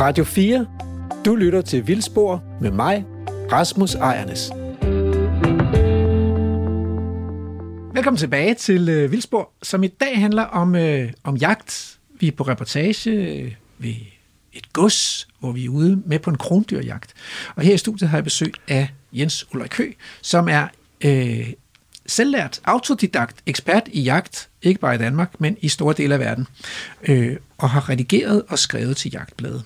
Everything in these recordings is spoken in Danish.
Radio 4. Du lytter til Vildspor med mig, Rasmus Ejernes. Velkommen tilbage til øh, Vildspor, som i dag handler om, øh, om jagt. Vi er på reportage øh, ved et gods, hvor vi er ude med på en krondyrjagt. Og her i studiet har jeg besøg af Jens Ulrik Hø, som er øh, selvlært, autodidakt, ekspert i jagt, ikke bare i Danmark, men i store dele af verden, øh, og har redigeret og skrevet til jagtbladet.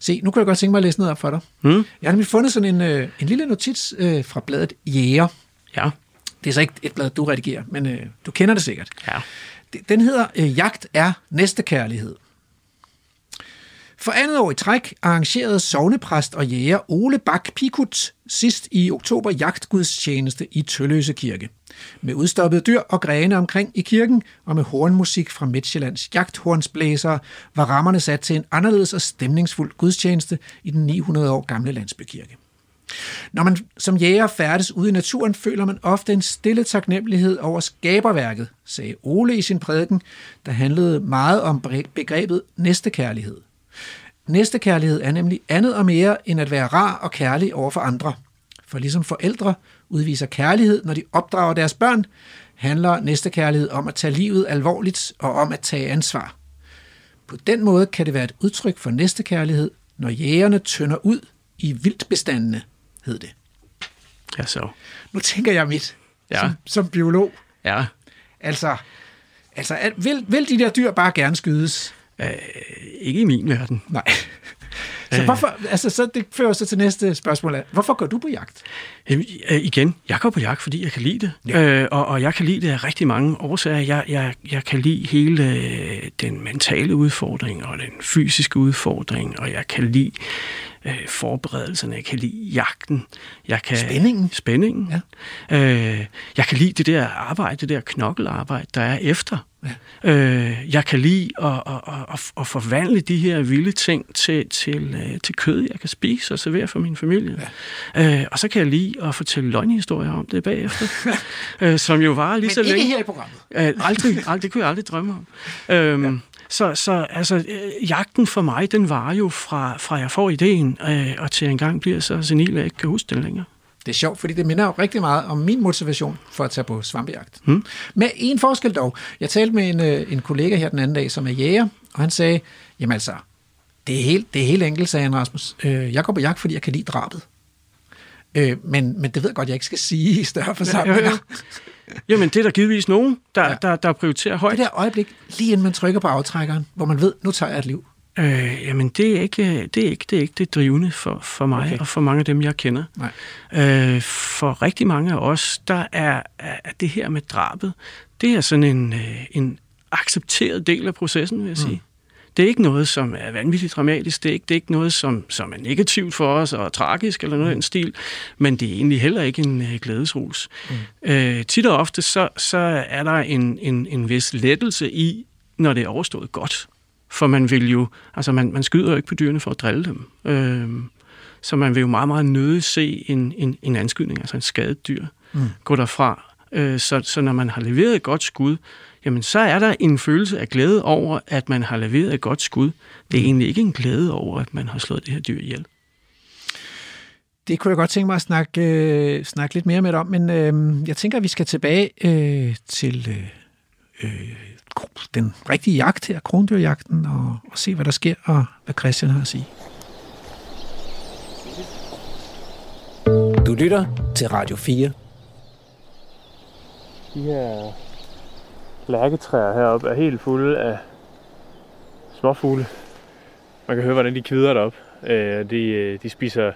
Se, nu kan jeg godt tænke mig at læse noget op for dig. Mm. Jeg har nemlig fundet sådan en, øh, en lille notits øh, fra bladet Jæger. Ja. Det er så ikke et blad, du redigerer, men øh, du kender det sikkert. Ja. Den hedder øh, Jagt er næstekærlighed. For andet år i træk arrangerede sovnepræst og jæger Ole Bak Pikut sidst i oktober jagtgudstjeneste i Tølløse Kirke. Med udstoppede dyr og grene omkring i kirken, og med hornmusik fra Midtjyllands jagthornsblæsere, var rammerne sat til en anderledes og stemningsfuld gudstjeneste i den 900 år gamle landsbykirke. Når man som jæger færdes ude i naturen, føler man ofte en stille taknemmelighed over skaberværket, sagde Ole i sin prædiken, der handlede meget om begrebet næstekærlighed. Næstekærlighed er nemlig andet og mere end at være rar og kærlig over for andre. For ligesom forældre udviser kærlighed, når de opdrager deres børn, handler næstekærlighed om at tage livet alvorligt og om at tage ansvar. På den måde kan det være et udtryk for næstekærlighed, når jægerne tynder ud i vildtbestandene, hed det. Ja, så. Nu tænker jeg mit Ja. som, som biolog. Ja. Altså, altså vil, vil de der dyr bare gerne skydes? Ikke i min verden. Nej. Så hvorfor, altså, så det fører så til næste spørgsmål hvorfor går du på jagt? Jamen, øh, igen, jeg går på jagt, fordi jeg kan lide det. Ja. Øh, og, og jeg kan lide det af rigtig mange årsager. Jeg, jeg, jeg kan lide hele øh, den mentale udfordring og den fysiske udfordring, og jeg kan lide øh, forberedelserne, jeg kan lide jagten. Jeg kan, Spændingen. Spændingen. Ja. Øh, jeg kan lide det der arbejde, det der knokkelarbejde, der er efter. Ja. Øh, jeg kan lide at, at, at, at, forvandle de her vilde ting til, til, øh, til kød, jeg kan spise og servere for min familie. Ja. Øh, og så kan jeg lide at fortælle løgnhistorier om det bagefter, øh, som jo var lige Men så ikke længe. her i programmet. Øh, aldrig, aldrig, det kunne jeg aldrig drømme om. Øhm, ja. Så, så altså, øh, jagten for mig, den var jo fra, fra jeg får ideen, øh, og til en gang bliver så senil, at jeg ikke kan huske den længere. Det er sjovt, fordi det minder jo rigtig meget om min motivation for at tage på svampejagt. Hmm. Med en forskel dog. Jeg talte med en, øh, en kollega her den anden dag, som er jæger, og han sagde, jamen altså, det er helt, det er helt enkelt, sagde han Rasmus. Øh, jeg går på jagt, fordi jeg kan lide drabet. Øh, men, men det ved jeg godt, jeg ikke skal sige i større forsamlinger. Jamen, det er der givetvis nogen, der, Ja. der, der prioriterer højt. Det der øjeblik, lige inden man trykker på aftrækkeren, hvor man ved, nu tager jeg et liv. Øh, jamen, det er, ikke, det, er ikke, det er ikke det drivende for, for mig Okay. og for mange af dem, jeg kender. Nej. Øh, for rigtig mange af os, der er, er det her med drabet, det er sådan en, øh, en accepteret del af processen, vil jeg sige. Det er ikke noget, som er vanvittigt dramatisk. Det er ikke, det er ikke noget, som, som er negativt for os og tragisk eller noget af den stil. Men det er egentlig heller ikke en øh, glædesrus. Mm. Øh, tit og ofte, så, så er der en, en, en vis lettelse i, når det er overstået godt. For man vil jo, altså man, man skyder jo ikke på dyrene for at drille dem. Øh, så man vil jo meget, meget nødig se en, en, en anskydning, altså en skadet dyr, mm. gå derfra. Øh, så, så når man har leveret et godt skud, jamen så er der en følelse af glæde over, at man har leveret et godt skud. Det er egentlig ikke en glæde over, at man har slået det her dyr ihjel. Det kunne jeg godt tænke mig at snakke, øh, snakke lidt mere med dig om, men øh, jeg tænker, at vi skal tilbage øh, til øh, øh, den rigtige jagt her, krondyrjagten, og, og se, hvad der sker, og hvad Christian har at sige. Du lytter til Radio 4. De her lærketræer heroppe er helt fulde af småfugle. Man kan høre, hvordan de kvider derop. Øh, De, øh, de spiser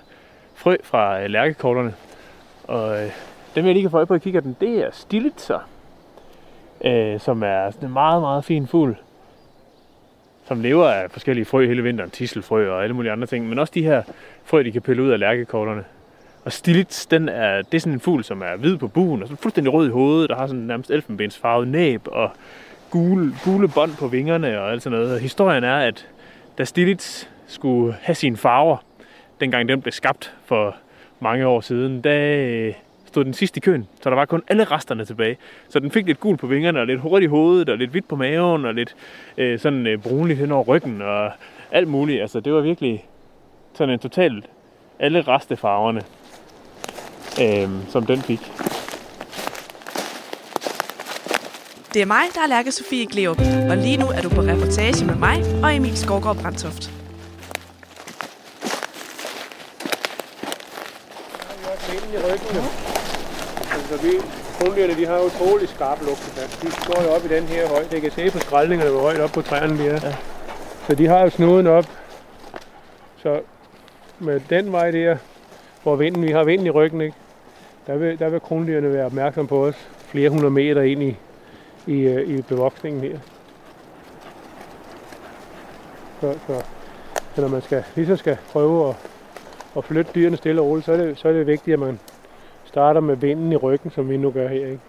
frø fra øh, lærkekorterne. Og dem, jeg lige kan få øje på i kikkerten, det er stilitser. Som er sådan en meget, meget fin fugl. Som lever af forskellige frø hele vinteren. Tisselfrø og alle mulige andre ting. Men også de her frø, de kan pille ud af lærkekorterne. Og Stilits, den er, det er sådan en fugl, som er hvid på buen, og så fuldstændig rød i hovedet, der har sådan nærmest elfenbensfarvet næb, og gule, gule bånd på vingerne og alt sådan noget. Og historien er, at da Stilits skulle have sine farver, dengang den blev skabt for mange år siden, da øh, stod den sidst i køen, så der var kun alle resterne tilbage. Så den fik lidt gul på vingerne, og lidt hurtigt i hovedet, og lidt hvidt på maven, og lidt øh, sådan øh, brunligt hen over ryggen, og alt muligt. Altså, det var virkelig sådan en total alle restefarverne, øh, som den fik. Det er mig, der er Lærke Sofie Gleup, og lige nu er du på reportage med mig og Emil Skovgaard Brandtoft. i ryggen. Altså, vi, krondyrene, de har jo utrolig skarp lugtesans. De går jo op i den her højde. Det kan se på skraldningerne, hvor højt op på træerne de er. Ja. Så de har jo snuden op. Så med den vej der, hvor vinden, vi har vinden i ryggen, ikke? Der vil, der vil krondyrene være opmærksom på os flere hundrede meter ind i, i, øh, i bevoksningen her. Så, så, så når man skal, ligesom skal prøve at, at flytte dyrene stille og roligt, så er, det, så er det vigtigt, at man starter med vinden i ryggen, som vi nu gør her. Ikke?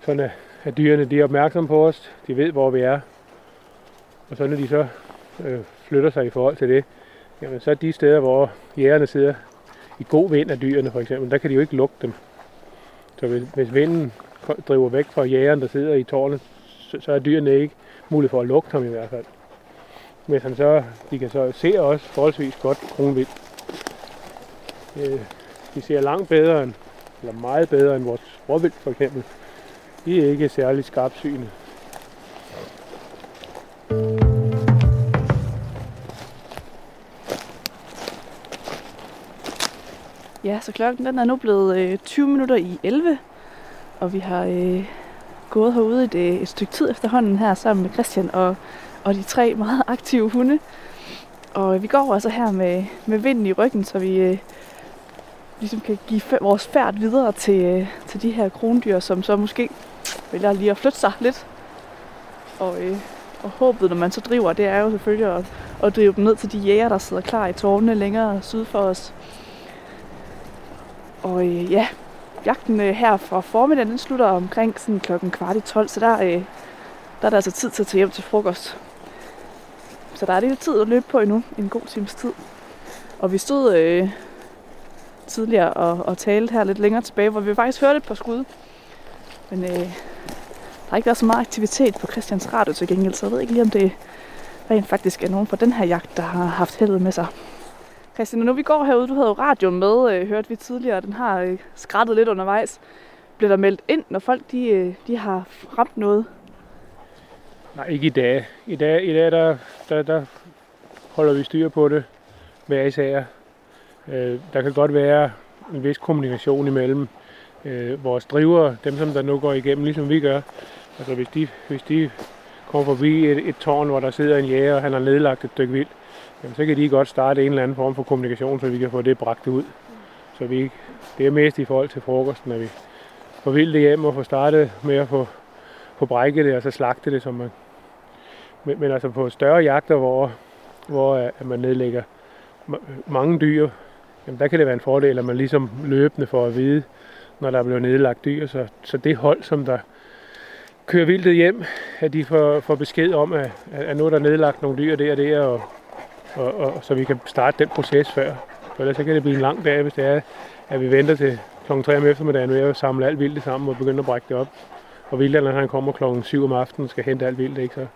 Sådan at, at dyrene de er opmærksomme på os, de ved, hvor vi er. Og så når de så øh, flytter sig i forhold til det, jamen så er de steder, hvor jægerne sidder i god vind af dyrene for eksempel, der kan de jo ikke lugte dem. Så hvis, hvis vinden driver væk fra jægeren, der sidder i tårnet, så, så er dyrene ikke mulige for at lugte ham i hvert fald. Hvis han så, de kan så se os forholdsvis godt kronvild. Øh, de ser langt bedre end, eller meget bedre end vores råvild for eksempel. De er ikke særlig skarpsyne. Ja, så klokken den er nu blevet øh, 20 minutter i 11, og vi har øh, gået herude et, øh, et stykke tid efterhånden her sammen med Christian og, og de tre meget aktive hunde. Og vi går altså her med, med vinden i ryggen, så vi øh, ligesom kan give vores færd videre til, øh, til de her krondyr, som så måske vælger lige at flytte sig lidt. Og, øh, og håbet, når man så driver, det er jo selvfølgelig at, at drive dem ned til de jæger, der sidder klar i tårnene længere syd for os. Og øh, ja, jagten øh, her fra formiddagen, den slutter omkring sådan klokken kvart i 12, så der, øh, der er der altså tid til at tage hjem til frokost. Så der er lidt tid at løbe på endnu, en god times tid. Og vi stod øh, tidligere og, og talte her lidt længere tilbage, hvor vi faktisk hørte et par skud. Men øh, der har ikke været så meget aktivitet på Christians Radio til gengæld, så jeg ved ikke lige, om det rent faktisk er nogen fra den her jagt, der har haft heldet med sig. Christian, når vi går herude, du havde jo radioen med, øh, hørte vi tidligere, den har øh, skrattet lidt undervejs. Bliver der meldt ind, når folk de, øh, de har ramt noget? Nej, ikke i dag. I dag, i dag der, der, der holder vi styr på det hver især. Øh, der kan godt være en vis kommunikation imellem øh, vores driver, dem som der nu går igennem, ligesom vi gør. Altså hvis de, hvis de kommer forbi et, et tårn, hvor der sidder en jæger, og han har nedlagt et stykke vildt, jamen, så kan de godt starte en eller anden form for kommunikation, så vi kan få det bragt ud. Så vi, det er mest i forhold til frokosten, at vi får vildt hjem og får startet med at få, få brækket det og så slagte det. Som man, men, men altså på større jagter, hvor, hvor øh, at man nedlægger mange dyr, jamen der kan det være en fordel, at man ligesom løbende får at vide, når der er blevet nedlagt dyr. Så, så det hold, som der kører vildtet hjem, at de får, får besked om, at, at nu er der nedlagt nogle dyr der og der, og og, og, så vi kan starte den proces før. For ellers så kan det blive en lang dag, hvis det er, at vi venter til kl. 3 om eftermiddagen med at samle alt vildt sammen og begynde at brække det op. Og vilderne han kommer kl. 7 om aftenen og skal hente alt vildt, ikke? Så,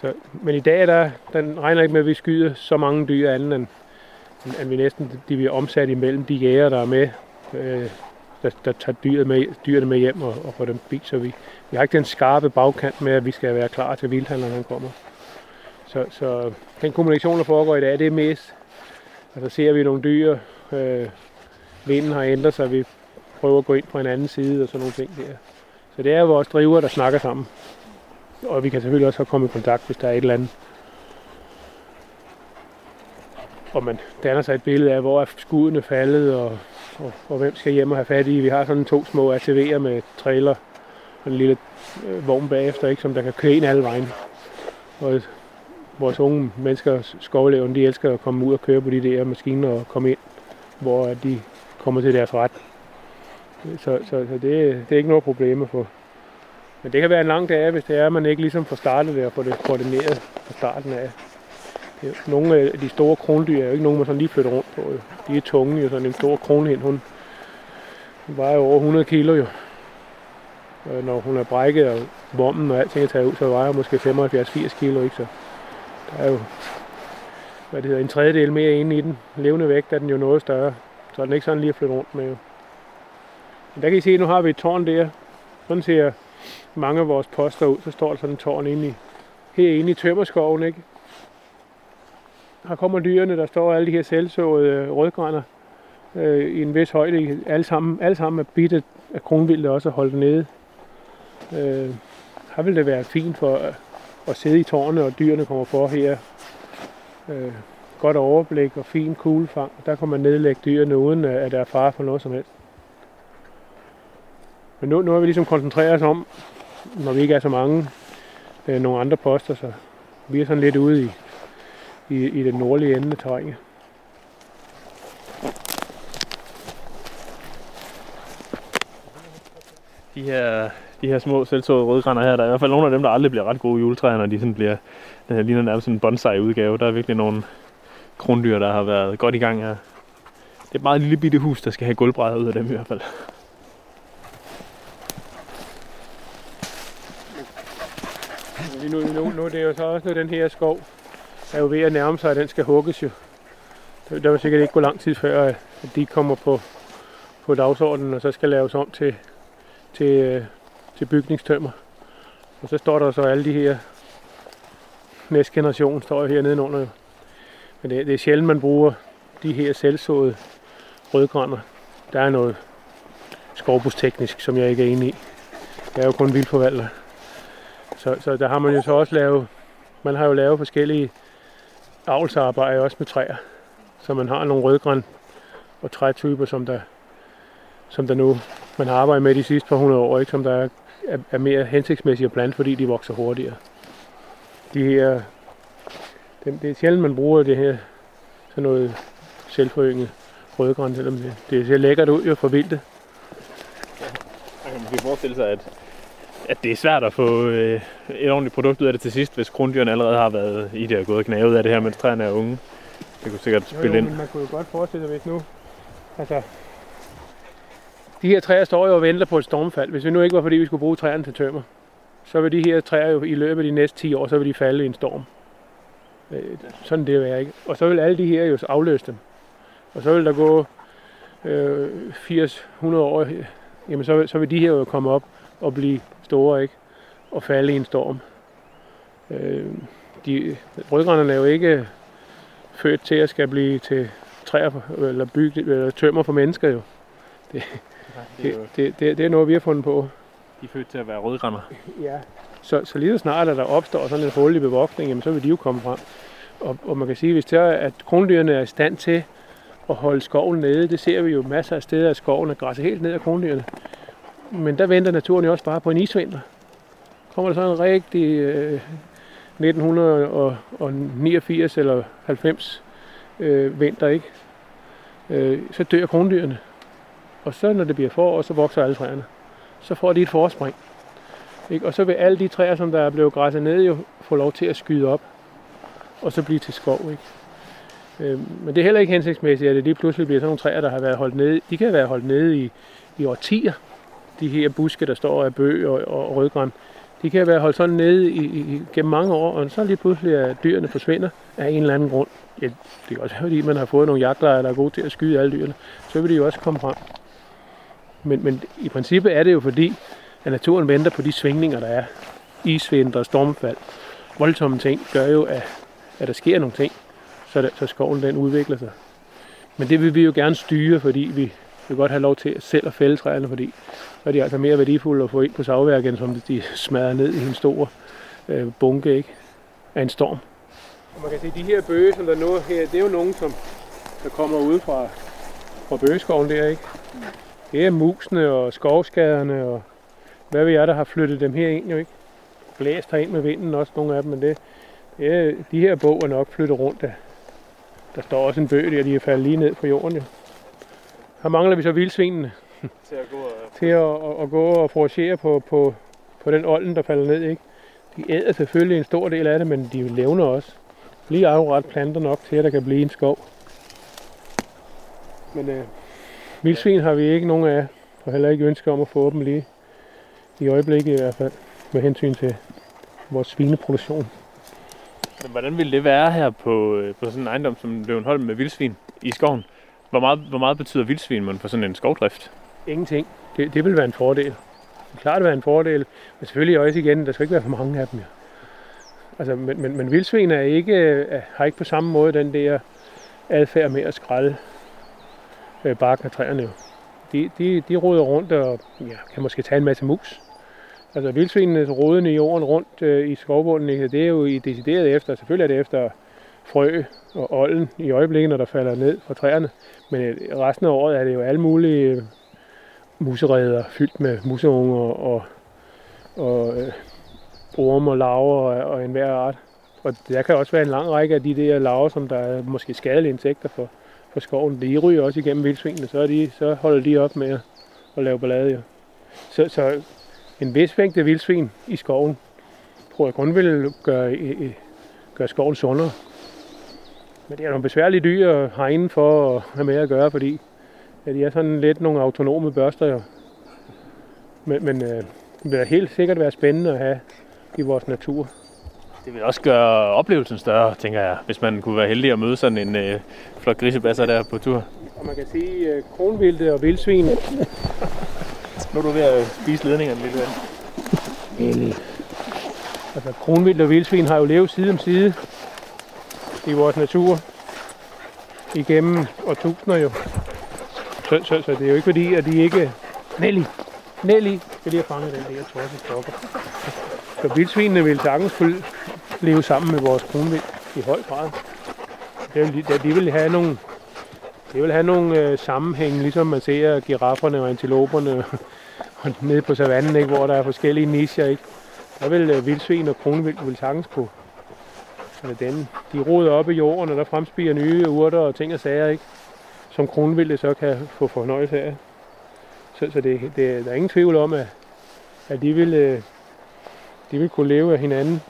så, men i dag der, den regner ikke med, at vi skyder så mange dyr anden, end, end vi næsten de bliver omsat imellem de jæger, der er med, øh, der, der tager dyret med, dyrene med hjem og, og får dem spist. Så vi, vi har ikke den skarpe bagkant med, at vi skal være klar til vildhandleren, han kommer. Så, så den kommunikation, der foregår i dag, det er mest, altså ser vi nogle dyr, øh, vinden har ændret sig, vi prøver at gå ind på en anden side og sådan nogle ting der. Så det er vores driver, der snakker sammen. Og vi kan selvfølgelig også komme i kontakt, hvis der er et eller andet. Og man danner sig et billede af, hvor er skuddene faldet, og, og, og hvem skal hjem og have fat i. Vi har sådan to små ATV'er med trailer og en lille øh, vogn bagefter, ikke, som der kan køre ind alle vejen. Og vores unge mennesker, skoveleven, de elsker at komme ud og køre på de der maskiner og komme ind, hvor de kommer til deres ret. Så, så, så det, det er ikke noget problem at få. Men det kan være en lang dag, hvis det er, at man ikke ligesom får startet det og får det koordineret fra starten af. Nogle af de store krondyr er jo ikke nogen, man sådan lige flytter rundt på. Jo. De er tunge, jo. Sådan en stor kronhind, hun, hun vejer over 100 kilo jo. Når hun er brækket og vommen og alting er taget ud, så vejer hun måske 75-80 kilo, ikke? Så der er jo hvad det hedder, en tredjedel mere inde i den. Levende vægt er den jo noget større, så er den ikke sådan lige at flytte rundt med. Jo. Men der kan I se, nu har vi et tårn der. Sådan ser mange af vores poster ud. Så står der sådan en tårn inde i, herinde i tømmerskoven, ikke? Her kommer dyrene, der står alle de her selvsåede øh, rødgrænder øh, i en vis højde. Alle sammen, alle sammen er bitte af kronvildt også holdt nede. Øh, her vil det være fint for øh, at, sidde i tårne, og dyrene kommer for her. Øh, godt overblik og fin kuglefang. Der kan man nedlægge dyrene, uden øh, at der er fare for noget som helst. Men nu, nu har vi ligesom koncentreret os om, når vi ikke er så mange, øh, nogle andre poster, så vi er sådan lidt ude i, i, i den nordlige ende af terrænet. De her, de her små selvtåede rødgrænder her, der er i hvert fald nogle af dem, der aldrig bliver ret gode juletræer, når de sådan bliver, den her ligner nærmest en bonsai udgave. Der er virkelig nogle krondyr, der har været godt i gang her. Det er et meget lille bitte hus, der skal have gulvbrædder ud af dem i hvert fald. Nu, nu, nu, det er det jo så også, når den her skov er jo ved at nærme sig, at den skal hugges jo. Der, der vil sikkert ikke gå lang tid før, at de kommer på, på dagsordenen, og så skal laves om til, til, øh, til bygningstømmer. Og så står der så alle de her næste generation står jo her nedenunder. Jo. Men det, det er sjældent, man bruger de her selvsåede rødgrænder. Der er noget skovbusteknisk, som jeg ikke er enig i. Jeg er jo kun vildforvalter. Så, så der har man jo så også lavet, man har jo lavet forskellige avlsarbejder også med træer. Så man har nogle rødgræn og trætyper, som der, som der nu man har arbejdet med de sidste par hundrede år, ikke? som der er, er, er mere hensigtsmæssige at plante, fordi de vokser hurtigere. De her, det, det er sjældent, man bruger det her sådan noget selvforynget rødgræn, selvom det, det ser lækkert ud jo for vildt. Man kan måske forestille sig, at, at det er svært at få øh, et ordentligt produkt ud af det til sidst, hvis krondyrene allerede har været i det og gået og knavet af det her, mens træerne er unge. Det kunne sikkert Jo, spille jo, ind. men man kunne jo godt forestille sig, hvis nu... Altså, de her træer står jo og venter på et stormfald. Hvis vi nu ikke var, fordi vi skulle bruge træerne til tømmer, så vil de her træer jo i løbet af de næste 10 år, så vil de falde i en storm. Øh, Sådan det er ikke? Og så vil alle de her jo afløse dem. Og så vil der gå øh, 80-100 år, jamen så, vil- så vil de her jo komme op og blive store, ikke? Og falde i en storm. Øh, de, rødgrænderne er jo ikke født til at skal blive til træer eller bygge eller tømmer for mennesker jo. Det er Det, jo, det, det, det er noget, vi har fundet på. de er født til at være rødgrænder. Ja. Så, så lige så snart, at der opstår sådan et hul i bevoksningen, jamen, så vil de jo komme frem. Og, og man kan sige, hvis det er, at krondyrene er i stand til at holde skoven nede, det ser vi jo masser af steder af skoven, at græsser helt ned af krondyrene. Men der venter naturen jo også bare på en isvinter. Kommer der så en rigtig øh, 1989 eller 90 øh, vinter, ikke? Øh, så dør krondyrene. Og så når det bliver forår, så vokser alle træerne. Så får de et forspring. Ikke? Og så vil alle de træer, som der er blevet græsset ned, jo få lov til at skyde op. Og så blive til skov. Ikke? Øh, men det er heller ikke hensigtsmæssigt, at det lige pludselig bliver sådan nogle træer, der har været holdt nede. De kan være holdt nede i, i årtier. De her buske, der står af bøg og, og rødgræn. De kan være holdt sådan nede i, i, gennem mange år, og så lige pludselig at dyrene forsvinder af en eller anden grund. Ja, det er også fordi, man har fået nogle jagtlejre, der er gode til at skyde alle dyrene. Så vil de jo også komme frem. Men, men i princippet er det jo fordi, at naturen venter på de svingninger, der er. Isvinter, stormfald, voldsomme ting, gør jo, at, at der sker nogle ting, så, der, så skoven den udvikler sig. Men det vil vi jo gerne styre, fordi vi vil godt have lov til selv at fælde træerne, fordi så er de altså mere værdifulde at få ind på savværket, end som de smadrer ned i en stor øh, bunke ikke? af en storm. Og man kan se, at de her bøge, som der nu er her, det er jo nogen, som der kommer ud fra, fra bøgeskoven der, ikke? Det er musene og skovskaderne og hvad vi er, der har flyttet dem her ind jo ikke. Blæst ind med vinden også nogle af dem, men det, det er, de her bog er nok flyttet rundt af. Der står også en bøg der, de er faldet lige ned på jorden jo. Her mangler vi så vildsvinene Til at gå og... til at, at, at gå og foragere på, på, på den olden, der falder ned. Ikke? De æder selvfølgelig en stor del af det, men de levner også. Lige afret planter nok til, at der kan blive en skov. Men øh, vildsvin har vi ikke nogen af, og heller ikke ønske om at få dem lige i øjeblikket i hvert fald, med hensyn til vores svineproduktion. Men hvordan ville det være her på, øh, på sådan en ejendom som Løvenholm med vildsvin i skoven? Hvor meget, hvor meget betyder vildsvin man for sådan en skovdrift? Ingenting. Det, det vil være en fordel. Det er klart, det være en fordel. Men selvfølgelig også igen, der skal ikke være for mange af dem. Ja. Altså, men, men, men vildsvin er ikke, er, har ikke på samme måde den der adfærd med at skralde øh, barken af træerne. De, de, de roder rundt og ja, kan måske tage en masse mus. Altså vildsvinene rådende i jorden rundt øh, i skovbunden, ikke? det er jo i decideret efter, selvfølgelig er det efter frø og olden i øjeblikket, når der falder ned fra træerne. Men øh, resten af året er det jo alle mulige øh, musereder fyldt med museunger og, og øh, orme og laver og, og enhver art. Og der kan også være en lang række af de der laver, som der er måske skadelige insekter for, på skoven. De ryger også igennem vildsvinene, så, er de, så holder de op med at, at lave ballade. Ja. Så, så en vis mængde vildsvin i skoven, tror jeg kun vil gøre, gøre skoven sundere. Men det er nogle besværlige dyr at hegne for at have med at gøre, fordi ja, de er sådan lidt nogle autonome børster. Jo. Men, men øh, det vil helt sikkert være spændende at have i vores natur. Det vil også gøre oplevelsen større, tænker jeg, hvis man kunne være heldig at møde sådan en øh, flok grisebasser der på tur. Og man kan sige, øh, kronvilde og vildsvin... nu er du ved at spise ledningerne lidt vel. Altså, kronvildt og vildsvin har jo levet side om side i vores natur igennem årtusinder jo. Så, så, så det er jo ikke fordi, at de ikke... Nelly! Nelly! Skal lige have fanget den der torse stokker. Så vildsvinene vil sagtens leve sammen med vores kronvild i høj grad. Det vil, de vil have nogle, de vil have nogle øh, sammenhæng, ligesom man ser girafferne og antiloperne og nede på savannen, ikke, hvor der er forskellige nischer. Ikke? Der vil øh, vildsvin og kronvild vil sagtens kunne øh, eller den, de roder op i jorden, og der fremspiger nye urter og ting og sager, ikke? som kronvilde så kan få fornøjelse af. Så, så det, det, der er ingen tvivl om, at, at de, vil, øh, de vil kunne leve af hinanden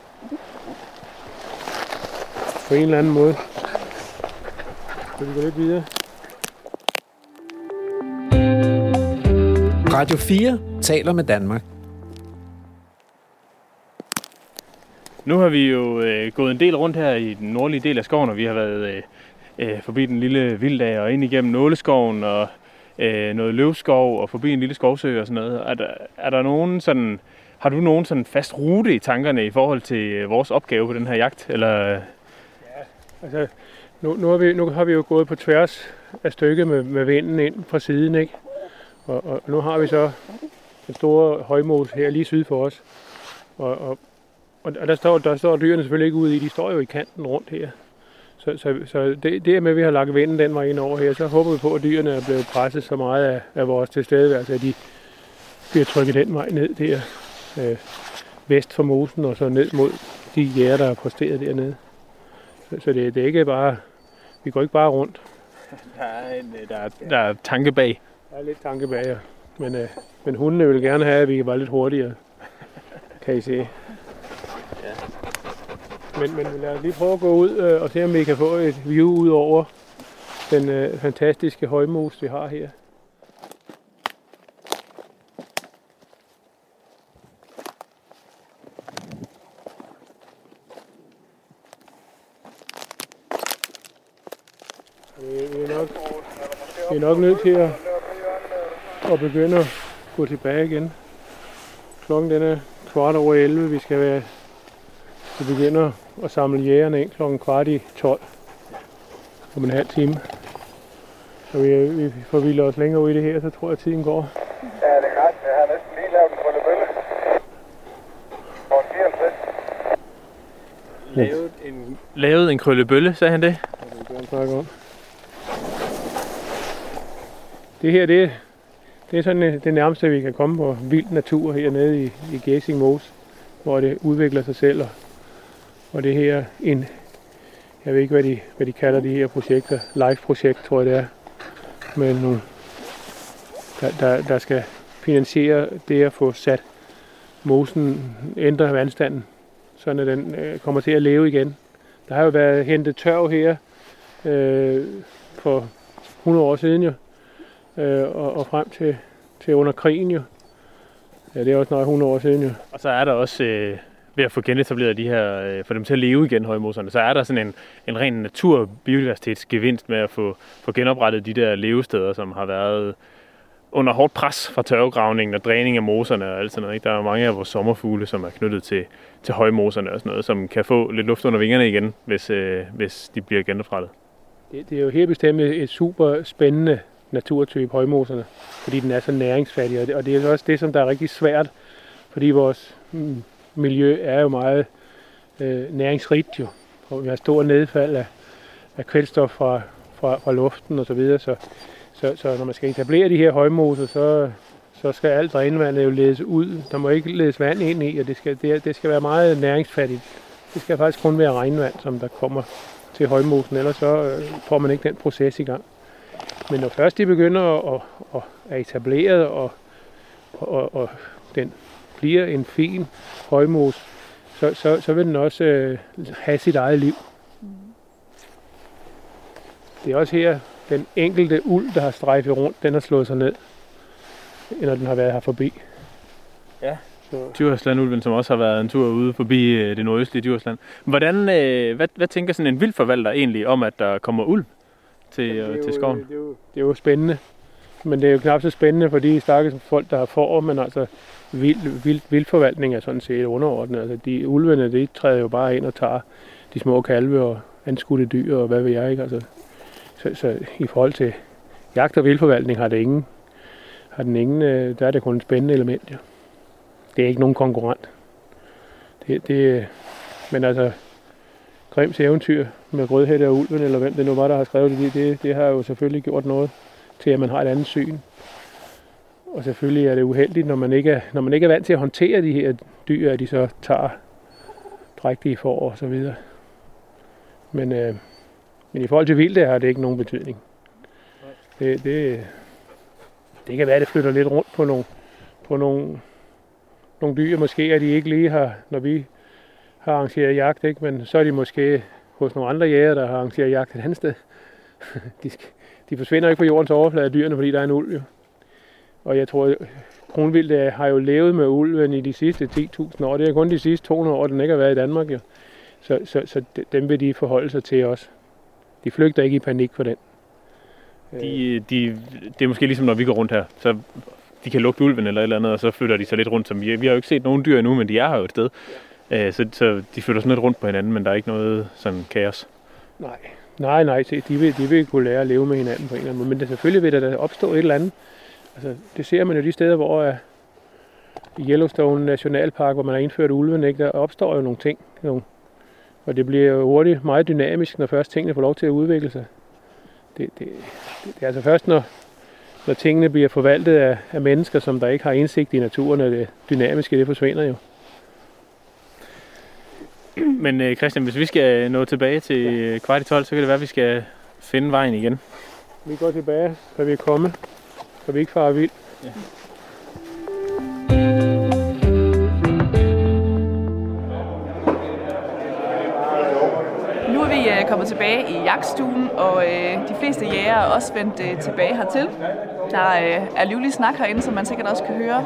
på en eller anden måde. Så vi går lidt videre. Radio 4 taler med Danmark. Nu har vi jo øh, gået en del rundt her i den nordlige del af skoven, og vi har været øh, øh, forbi den lille vilddag og ind igennem nåleskoven og øh, noget løvskov og forbi en lille skovsø og sådan noget. Er der, er der nogen sådan, har du nogen sådan fast rute i tankerne i forhold til øh, vores opgave på den her jagt? Eller? Altså nu, nu, har vi, nu har vi jo gået på tværs af stykket med, med vinden ind fra siden, ikke? Og, og nu har vi så den store højmose her lige syd for os. Og, og, og der, står, der står dyrene selvfølgelig ikke ude i, de står jo i kanten rundt her. Så, så, så det, det med, at vi har lagt vinden den vej ind over her, så håber vi på, at dyrene er blevet presset så meget af, af vores tilstedeværelse, at de bliver trykket den vej ned der øh, vest for mosen og så ned mod de jæger, der er posteret dernede. Så, det, det er ikke bare, vi går ikke bare rundt. Der er, en, øh, der er, der er tanke bag. Der er lidt tanke bag, ja. Men, øh, men hundene vil gerne have, at vi var lidt hurtigere, kan I se. Men, men lad os lige prøve at gå ud øh, og se, om vi kan få et view ud over den øh, fantastiske højmos, vi har her. Nok, vi er nok nødt til at, at begynde at gå tilbage igen. Klokken den er kvart over 11. Vi skal være vi begynder at samle jægerne ind klokken kvart i 12 om en halv time. Så vi, vi forvilder os længere ud i det her, så tror jeg, at tiden går. Ja, det er godt. Jeg har næsten lige lavet en krøllebølle. Og en Lavet en, lavet en krøllebølle, sagde han det? Ja, det kan snakke om. Det her, det, det er sådan øh, det nærmeste, vi kan komme på vild natur hernede i, i Gæsing Mose, hvor det udvikler sig selv og og det her en, jeg ved ikke, hvad de, hvad de kalder de her projekter, live-projekt, tror jeg det er, med nogle, øh, der, der, der skal finansiere det at få sat mosen, ændre vandstanden, så den øh, kommer til at leve igen. Der har jo været hentet tørv her øh, for 100 år siden jo, øh, og, og frem til, til under krigen jo. Ja, det er også nok 100 år siden jo. Og så er der også øh, ved at få genetableret de her, øh, få dem til at leve igen, højmoserne, så er der sådan en, en ren natur- biodiversitetsgevinst med at få, få genoprettet de der levesteder, som har været under hårdt pres fra tørvegravningen og dræning af moserne og alt sådan noget. Ikke? Der er mange af vores sommerfugle, som er knyttet til, til højmoserne og sådan noget, som kan få lidt luft under vingerne igen, hvis, øh, hvis de bliver genoprettet. Det, det er jo helt bestemt et super spændende naturtype, højmoserne, fordi den er så næringsfattig, og det, og det er også det, som der er rigtig svært, fordi vores mm, miljø er jo meget øh, næringsrigt jo, og vi har stor nedfald af, af kvælstof fra, fra, fra luften og så videre, så, så, så når man skal etablere de her højmoser, så, så skal alt drænvandet jo ledes ud. Der må ikke ledes vand ind i, og det skal, det, det skal være meget næringsfattigt. Det skal faktisk kun være regnvand, som der kommer til højmosen, ellers så øh, får man ikke den proces i gang. Men når først de begynder at, at, at er etableret, og, og, og den bliver en fin højmos, så, så, så vil den også øh, have sit eget liv. Det er også her, den enkelte uld, der har strejfet rundt, den har slået sig ned, når den har været her forbi. Ja. Så, Djurslandulven, som også har været en tur ude forbi øh, det nordøstlige Djursland. Hvordan, øh, hvad, hvad tænker sådan en vildforvalter egentlig om, at der kommer ulv til, det er øh, jo- til skoven? Det er, jo, det er jo spændende. Men det er jo knap så spændende for de stakkels folk, der har får, men altså vild, vild, vildforvaltning er sådan set underordnet. Altså de ulvene, de træder jo bare ind og tager de små kalve og anskudte dyr og hvad ved jeg ikke. Altså, så, så i forhold til jagt og vildforvaltning har det ingen, har den ingen, øh, der er det kun et spændende element. Ja. Det er ikke nogen konkurrent. Det, det, men altså, Grims eventyr med Rødhætte og Ulven, eller hvem det nu var, der har skrevet det, det, det har jo selvfølgelig gjort noget til, at man har et andet syn. Og selvfølgelig er det uheldigt, når man ikke er, når man ikke er vant til at håndtere de her dyr, at de så tager drægtige for og så videre. Men, øh, men i forhold til vildt har det ikke nogen betydning. Det, det, det kan være, at det flytter lidt rundt på nogle, på nogle, nogle dyr. Måske at de ikke lige har, når vi har arrangeret jagt, ikke? men så er de måske hos nogle andre jæger, der har arrangeret jagt et andet sted. de, de forsvinder ikke på jordens overflade af dyrene, fordi der er en ulv. Jo. Og jeg tror, kronvildt har jo levet med ulven i de sidste 10.000 år. Det er kun de sidste 200 år, den ikke har været i Danmark. Jo. Så, så, så de- dem vil de forholde sig til også. De flygter ikke i panik for den. De, de, det er måske ligesom, når vi går rundt her, så de kan lugte ulven eller et eller andet, og så flytter de sig lidt rundt. Som vi, vi har jo ikke set nogen dyr endnu, men de er her jo et sted. Øh, Så, så de flytter sådan lidt rundt på hinanden, men der er ikke noget sådan kaos. Nej, nej, nej. se, De vil, de vil kunne lære at leve med hinanden på en eller anden måde. Men det, selvfølgelig vil der da opstå et eller andet. Altså, det ser man jo de steder, hvor uh, i Yellowstone Nationalpark, hvor man har indført ulven, ikke, der opstår jo nogle ting. Nogle, og det bliver jo hurtigt meget dynamisk, når først tingene får lov til at udvikle sig. Det, det, det, det er altså først, når, når tingene bliver forvaltet af, af mennesker, som der ikke har indsigt i naturen, at det dynamiske det forsvinder jo. Men øh, Christian, hvis vi skal nå tilbage til ja. kvart i 12, så kan det være, at vi skal finde vejen igen. Vi går tilbage, så vi er kommet, så vi ikke farer vild. Nu er vi øh, kommet tilbage i jagtstuen, og øh, de fleste jæger er også vendt øh, tilbage hertil. Der øh, er livlig snak herinde, som man sikkert også kan høre.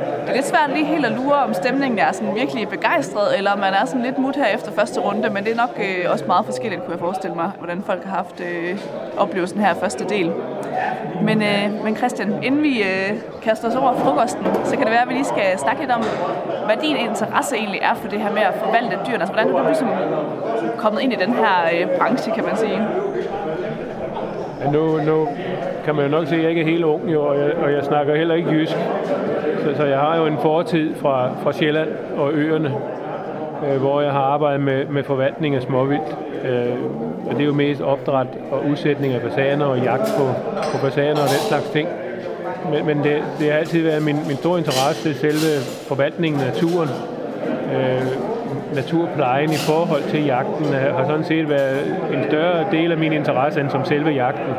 Det er lidt svært lige helt at lure, om stemningen er sådan virkelig begejstret, eller om man er sådan lidt mut her efter første runde, men det er nok øh, også meget forskelligt, kunne jeg forestille mig, hvordan folk har haft øh, oplevelsen her i første del. Men, øh, men Christian, inden vi øh, kaster os over frokosten, så kan det være, at vi lige skal snakke lidt om, hvad din interesse egentlig er for det her med at forvalte dyrene. Altså, hvordan er du ligesom kommet ind i den her øh, branche, kan man sige? Ja, nu, nu kan man jo nok se, at jeg ikke er helt ung, jo, og, jeg, og jeg snakker heller ikke jysk. Så, så jeg har jo en fortid fra, fra Sjælland og øerne, øh, hvor jeg har arbejdet med, med forvaltning af småvildt. Øh, og det er jo mest opdræt og udsætning af fasaner og jagt på, på fasaner og den slags ting. Men, men det, det har altid været min, min store interesse til selve forvaltningen af naturen. Øh, naturplejen i forhold til jagten øh, har sådan set været en større del af min interesse end som selve jagten.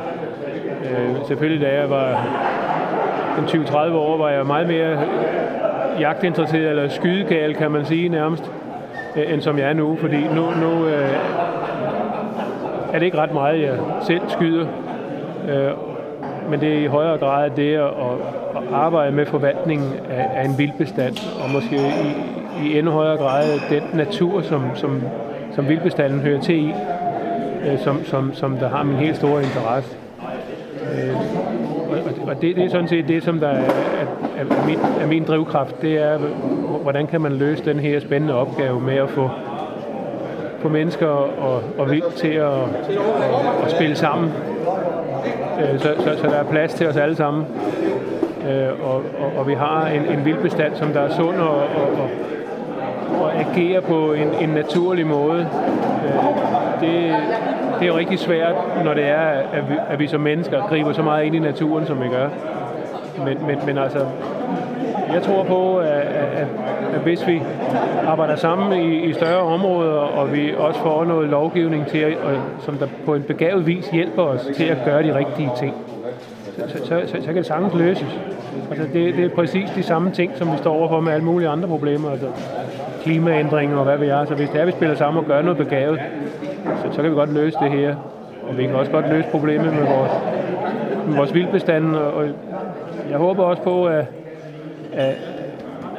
Øh, selvfølgelig da jeg var 20-30 år, var jeg meget mere jagtinteresseret, eller skydegal kan man sige nærmest, øh, end som jeg er nu, fordi nu, nu øh, er det ikke ret meget, jeg selv skyder. Øh, men det er i højere grad det at, at arbejde med forvaltningen af, af en vildbestand, og måske i, i endnu højere grad den natur, som, som, som vildbestanden hører til i, øh, som, som, som der har min helt store interesse. Øh, og, og det, det er sådan set det, som der er, er, er, min, er min drivkraft. Det er, hvordan kan man løse den her spændende opgave med at få, få mennesker og, og vildt til at, at, at spille sammen. Øh, så, så, så der er plads til os alle sammen. Øh, og, og, og vi har en, en vildbestand, som der er sund og, og, og, og agerer på en, en naturlig måde. Øh, det, det er jo rigtig svært, når det er, at vi, at vi som mennesker griber så meget ind i naturen, som vi gør. Men, men, men altså, jeg tror på, at, at, at hvis vi arbejder sammen i, i større områder, og vi også får noget lovgivning til, at, som der på en begavet vis hjælper os til at gøre de rigtige ting, så, så, så, så kan det sagtens løses. Altså det, det er præcis de samme ting, som vi står overfor med alle mulige andre problemer. Altså klimaændringer og hvad vi er. Så hvis det er, vi spiller sammen og gør noget begavet, så, så kan vi godt løse det her. Og vi kan også godt løse problemet med vores, med vores vildbestand. Og jeg håber også på, at, at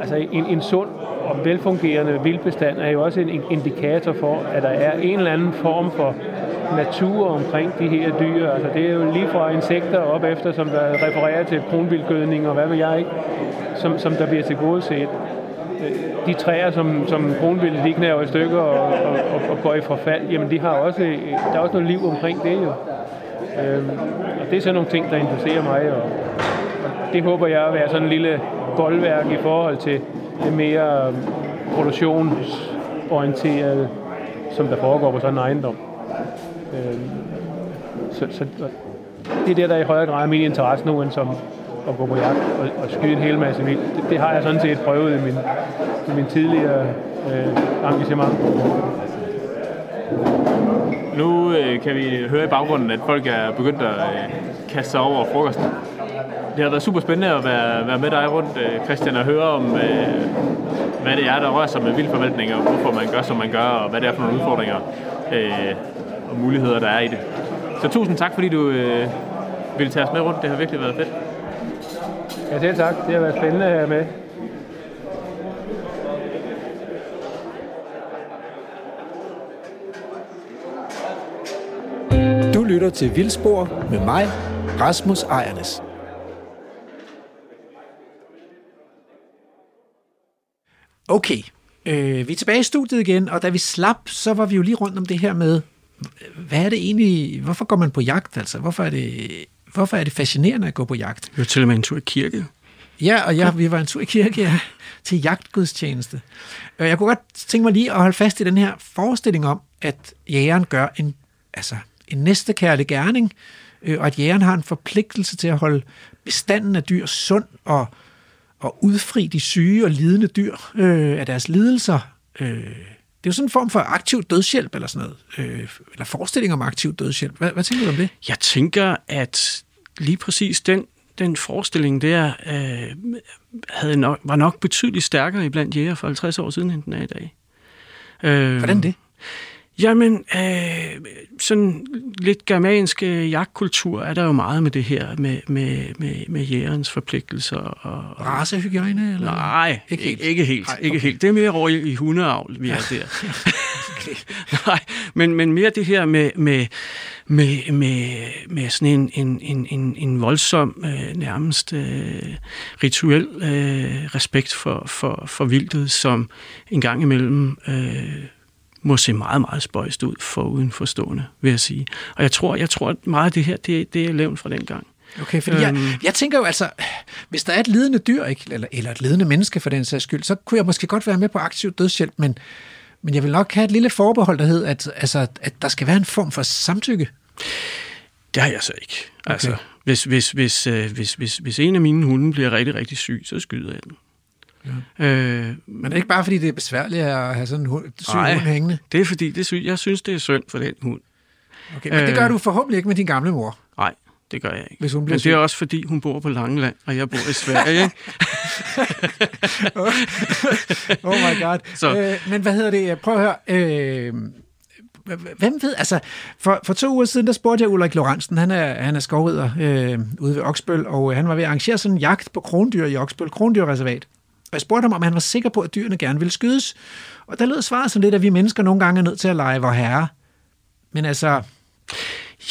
altså en, en sund og velfungerende vildbestand er jo også en indikator for, at der er en eller anden form for natur omkring de her dyr. Altså det er jo lige fra insekter op efter, som der refererer til kronvildgødning og hvad ved jeg ikke, som, som der bliver til gode set. De træer, som, som kronvildt de knæver i stykker og, og, og, og går i forfald, jamen de har også, der er også noget liv omkring det jo. Øhm, og det er sådan nogle ting, der interesserer mig, og, og det håber jeg at være sådan en lille boldværk i forhold til det mere øhm, produktionsorienterede, som der foregår på sådan en ejendom. Øhm, så, så det er det, der i højere grad er min interesse nu, end som at gå på jagt og, og skyde en hel masse vildt. Det, det har jeg sådan set prøvet i min, i min tidligere øh, engagement. Nu øh, kan vi høre i baggrunden, at folk er begyndt at øh, kaste sig over frokosten. Det har været super spændende at være, være med dig rundt, øh, Christian, og høre om, øh, hvad det er, der rører sig med vildforvaltning, og hvorfor man gør, som man gør, og hvad det er for nogle udfordringer. Øh, og muligheder, der er i det. Så tusind tak, fordi du øh, ville tage os med rundt. Det har virkelig været fedt. Ja, selv tak. Det har været spændende at være med. Du lytter til Vildspor med mig, Rasmus Ejernes. Okay, øh, vi er tilbage i studiet igen, og da vi slap, så var vi jo lige rundt om det her med, hvad er det egentlig, hvorfor går man på jagt? Altså, hvorfor er det, hvorfor er det fascinerende at gå på jagt? Vi var til og med en tur i kirke. Ja, og ja, vi var en tur i kirke ja, til jagtgudstjeneste. Og jeg kunne godt tænke mig lige at holde fast i den her forestilling om, at jægeren gør en, altså, en næstekærlig gerning, øh, og at jægeren har en forpligtelse til at holde bestanden af dyr sund og, og udfri de syge og lidende dyr øh, af deres lidelser. Øh, det er jo sådan en form for aktiv dødshjælp, eller sådan noget. Øh, eller forestilling om aktiv dødshjælp. Hvad, hvad tænker du om det? Jeg tænker, at lige præcis den, den forestilling der øh, havde nok, var nok betydeligt stærkere iblandt jæger for 50 år siden, end den er i dag. Øh, Hvordan det? Jamen, øh, sådan lidt germansk øh, jagtkultur er der jo meget med det her, med, med, med, med jægerens forpligtelser. Og, Racehygiejne? Eller? Nej, ikke helt. Ikke helt, Nej, okay. ikke helt. Det er mere over i, i hundeavl, vi er der. Nej, men, men mere det her med, med, med, med, med sådan en, en, en, en, en voldsom, øh, nærmest øh, rituel øh, respekt for, for, for vildtet, som en gang imellem... Øh, må se meget, meget spøjst ud for udenforstående, vil jeg sige. Og jeg tror, jeg tror at meget af det her, det, det er levent fra den gang. Okay, fordi øhm, jeg, jeg tænker jo altså, hvis der er et lidende dyr, ikke, eller, eller et lidende menneske for den sags skyld, så kunne jeg måske godt være med på aktiv dødshjælp, men, men jeg vil nok have et lille forbehold, der hedder, at, altså, at der skal være en form for samtykke. Det har jeg så ikke. Okay. Altså, hvis, hvis, hvis, øh, hvis, hvis, hvis en af mine hunde bliver rigtig, rigtig syg, så skyder jeg den. Ja. Øh, men er ikke bare, fordi det er besværligt at have sådan en hund, syg nej, hund hængende? det er fordi, det, jeg synes, det er synd for den hund. Okay, men øh, det gør du forhåbentlig ikke med din gamle mor? Nej, det gør jeg ikke. Hvis hun bliver men det er også, fordi hun bor på Langeland, og jeg bor i Sverige. oh my god. Så. Øh, men hvad hedder det? Prøv at høre. Øh, hvem ved, altså, for, for to uger siden, der spurgte jeg Ulrik Lorentzen, han er, han er skovrider øh, ude ved Oksbøl, og han var ved at arrangere sådan en jagt på krondyr i Oksbøl, krondyrreservat. Jeg spurgte ham, om han var sikker på, at dyrene gerne ville skydes. Og der lød svaret sådan lidt, at vi mennesker nogle gange er nødt til at lege vor herre. Men altså,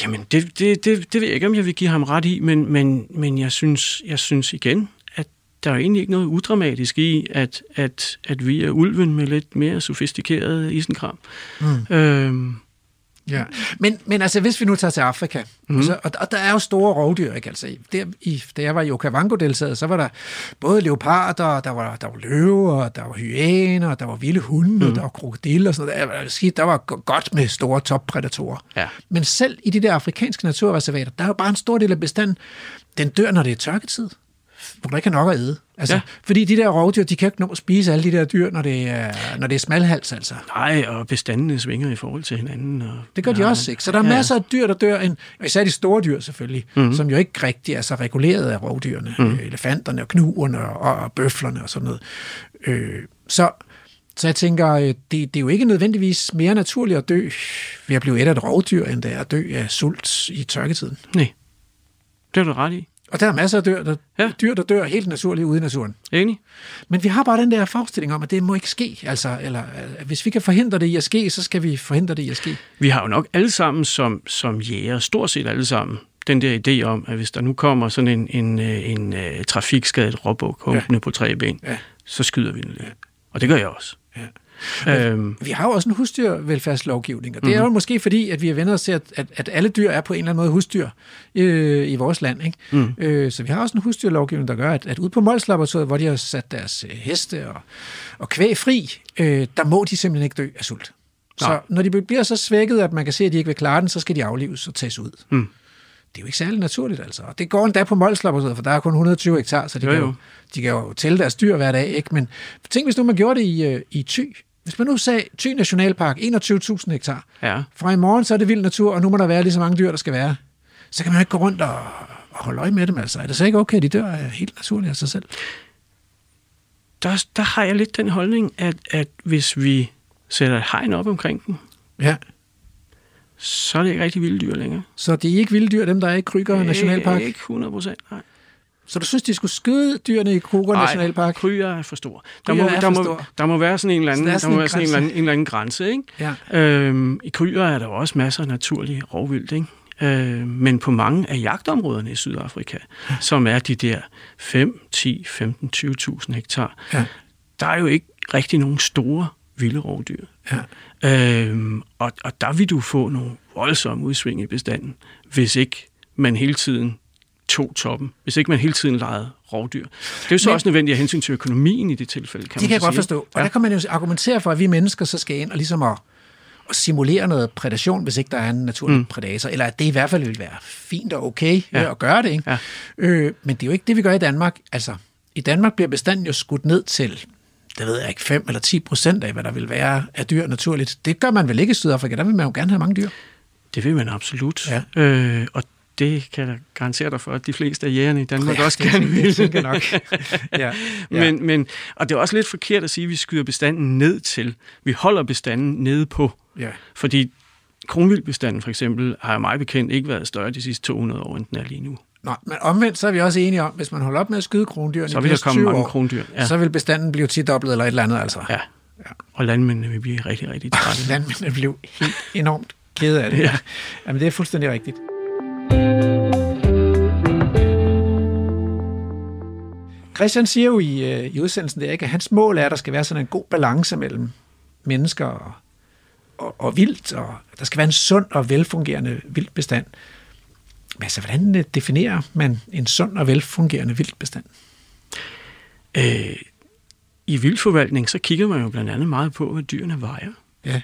Jamen, det, det, det, det ved jeg ikke, om jeg vil give ham ret i, men, men, men jeg, synes, jeg synes igen, at der er egentlig ikke noget udramatisk i, at, at, at vi er ulven med lidt mere sofistikeret isenkram. Mm. Øhm, Ja. Men, men altså, hvis vi nu tager til Afrika, mm. og, så, og, og der er jo store rovdyr, ikke? Altså, der, i, da jeg var i Okavango-deltaget, så var der både leoparder, der var, der var løver, der var hyæner, der var vilde hunde, mm. der var krokodiller og sådan noget. Der, var- der var godt med store toppredatorer. Ja. Men selv i de der afrikanske naturreservater, der er jo bare en stor del af bestanden, den dør, når det er tørketid hvor der ikke er nok at æde. Altså, ja. Ja. Fordi de der rovdyr, de kan ikke nå at spise alle de der dyr, når det er, når det er smalhals, altså. nej, og bestandene svinger i forhold til hinanden. Og, Det gør de ja, også, ikke? Så der er masser af dyr, der dør, en, især de store dyr selvfølgelig, mm. som jo ikke rigtig er så reguleret af rovdyrene. Mm. Elefanterne og knuerne og, og bøflerne og sådan noget. Øh, så, så jeg tænker, øh, det, det er jo ikke nødvendigvis mere naturligt at dø ved at blive et af et rovdyr, end det er at dø af sult i tørketiden. Nej, det er du ret i. Og der er masser af dyr, der, ja. Dyr, der dør helt naturligt ude i naturen. Enig? Men vi har bare den der forestilling om, at det må ikke ske. Altså, eller, øh, hvis vi kan forhindre det i at ske, så skal vi forhindre det i at ske. Vi har jo nok alle sammen som, som jæger, stort set alle sammen, den der idé om, at hvis der nu kommer sådan en, en, øh, en, en trafikskadet råbuk ja. på tre ben, Ja. så skyder vi den lidt. Og det gør jeg også. Ja. Øhm, Vi har jo også en husdyrvelfærdslovgivning, og det er jo måske fordi, at vi har vendt os til, at, at, at alle dyr er på en eller anden måde husdyr øh, i vores land. Ikke? Mm. Øh, så vi har også en husdyrlovgivning, der gør, at, at ude på Molslaboratoriet, hvor de har sat deres øh, heste og, og kvæg fri, øh, der må de simpelthen ikke dø af sult. Så Nej. når de bliver så svækket, at man kan se, at de ikke vil klare den, så skal de aflives og tages ud. Mm. Det er jo ikke særlig naturligt, altså. Og det går endda på Molslaboratoriet, for der er kun 120 hektar, så de, Jo, kan, jo. jo, de kan jo tælle deres dyr hver dag. Ikke? Men tænk, hvis nu man gjorde det i, øh, i Thy. Hvis man nu sagde, Thy Nationalpark, 21.000 hektar. ja. Fra i morgen, så er det vild natur, og nu må der være lige så mange dyr, der skal være. Så kan man jo ikke gå rundt og, og holde øje med dem, altså. Er det så ikke okay, at de dør helt naturligt af sig selv? Der, der har jeg lidt den holdning, at, at hvis vi sætter et hegn op omkring dem, Ja. så er det ikke rigtig vilde dyr længere. Så det er ikke vilde dyr, dem der er i Kryger Nationalpark? Ikke 100 procent, nej. Så du synes, de skulle skyde dyrene i Kruger Nationalpark? kryer er for stor. Der må, er der, må, stor. der må være sådan en eller anden, Så der er der må en være sådan en eller, anden, en eller anden grænse. Ikke? Ja. Øhm, I kryer er der også masser af naturlige rovvildt, ikke? Øh, men på mange af jagtområderne i Sydafrika, som er de der 5, 10, 15, 20.000 hektar, Ja. der er jo ikke rigtig nogen store vilde rovdyr. Ja. Øhm, og, og der vil du få nogle voldsomme udsving i bestanden, hvis ikke man hele tiden tog toppen. Hvis ikke man hele tiden legede rovdyr. Det er jo så Men- også nødvendigt af hensyn til økonomien i det tilfælde, kan Det man kan jeg så godt sige. forstå. Og ja. der kan man jo argumentere for, at vi mennesker så skal ind og ligesom at, at simulere noget prædation, hvis ikke der er en naturlig mm. prædator, eller at det i hvert fald vil være fint og okay. Ja. at gøre det. Ikke? Ja. Øh, men det er jo ikke det, vi gør i Danmark. Altså, i Danmark bliver bestanden jo skudt ned til, det ved jeg ikke, 5 eller 10 procent af, hvad der vil være af dyr naturligt. Det gør man vel ikke i Sydafrika, der vil man jo gerne have mange dyr. Det vil man absolut. Ja. Øh, og det kan jeg garantere dig for, at de fleste af jægerne i Danmark Ja, også gerne tænker- det vil. tænker nok. Ja. Ja. Men, men, og det er også lidt forkert at sige, at vi skyder bestanden ned til. Vi holder bestanden nede på. Ja. Fordi kronvildbestanden for eksempel har mig bekendt ikke været større de sidste 200 år, end den er lige nu. Nå, men omvendt så er vi også enige om, hvis man holder op med at skyde krondyrene Så vil de der komme 20 mange år, krondyr. Ja. så vil bestanden blive tidoblet eller et eller andet, altså. Ja. Og landmændene vil blive rigtig, rigtig trætte. Landmændene blev helt enormt kede af det. Ja. Jamen, det er fuldstændig rigtigt. Christian siger jo i, øh, i udsendelsen der, ikke, at hans mål er, at der skal være sådan en god balance mellem mennesker og, og, og vildt, og der skal være en sund og velfungerende vildbestand. Men altså, hvordan øh, definerer man en sund og velfungerende vildbestand? Øh, I vildforvaltning, så kigger man jo blandt andet meget på, hvad dyrene vejer. Ja.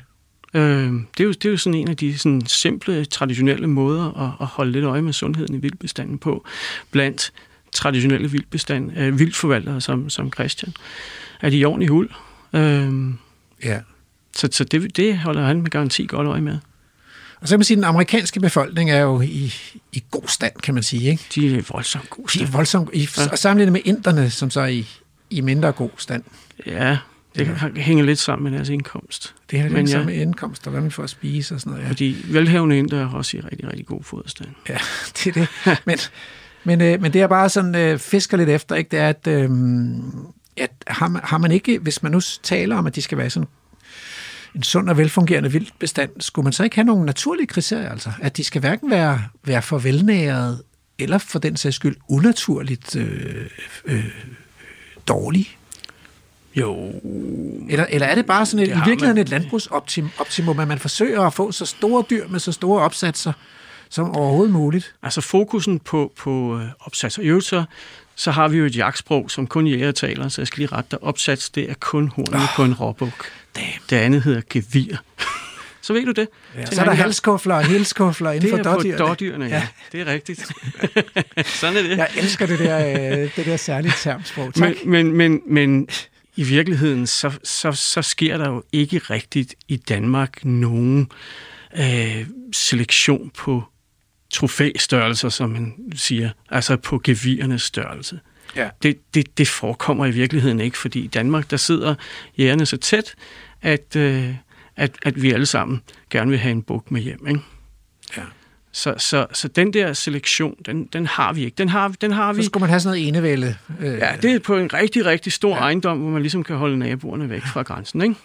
Øh, det, er jo, det er jo sådan en af de sådan simple, traditionelle måder at, at holde lidt øje med sundheden i vildbestanden på, blandt traditionelle vildbestand, øh, vildforvaltere som, som Christian. Er de i ordentlig hul? Øh, ja. så så det, det holder han med garanti godt øje med. Og så kan man sige, at den amerikanske befolkning er jo i, i god stand, kan man sige. Ikke? De er voldsomt gode. De er voldsomt, i, ja. og sammenlignet med inderne, som så er i, i mindre god stand. Ja, det ja. hænger lidt sammen med deres indkomst. Det Men det ja. ja. med indkomst, og hvad man får at spise og sådan noget. Ja, Fordi velhavende indre er også i rigtig, rigtig god foderstand. ja det er det. Men, men, øh, men det er bare sådan, øh, fisker lidt efter, ikke? det er, at øh, at har, man, har man ikke, hvis man nu taler om, at de skal være sådan en sund og velfungerende vild bestand, skulle man så ikke have nogle naturlige kriterier, altså? At de skal hverken være, være for velnæret, eller for den sags skyld unaturligt øh, øh, dårlige? Jo, Eller, eller er det bare sådan et, Det i virkeligheden man. et landbrugsoptimum, at man forsøger at få så store dyr med så store opsatser som overhovedet muligt? altså fokusen på, på øh, opsats. Og øvrigt så, så har vi jo et jagtsprog, som kun jæger taler, så jeg skal lige rette dig. Opsats, det er kun hornet oh. på en råbuk. Damn. Det andet hedder gevir. så ved du det. Ja, så er der halskufler og helskufler inden Det for er på dårdyrene. dårdyrene, ja. ja. Det er rigtigt. Sådan er det. Jeg elsker det der, øh, det der særlige termsprog. Tak. Men, men, men, men i virkeligheden, så, så, så sker der jo ikke rigtigt i Danmark nogen øh, selektion på trofæstørrelser, som man siger, altså på gevirernes størrelse. Ja. Det, det, det forekommer i virkeligheden ikke, fordi i Danmark, der sidder jægerne så tæt, at, øh, at, at vi alle sammen gerne vil have en buk med hjem. Ikke? Ja. Så, så, så den der selektion, den, den har vi ikke. Den har, den har Så vi skulle man have sådan noget enevælde. Øh, Ja, det er på en rigtig, rigtig stor ja. ejendom, hvor man ligesom kan holde naboerne væk fra grænsen, ikke?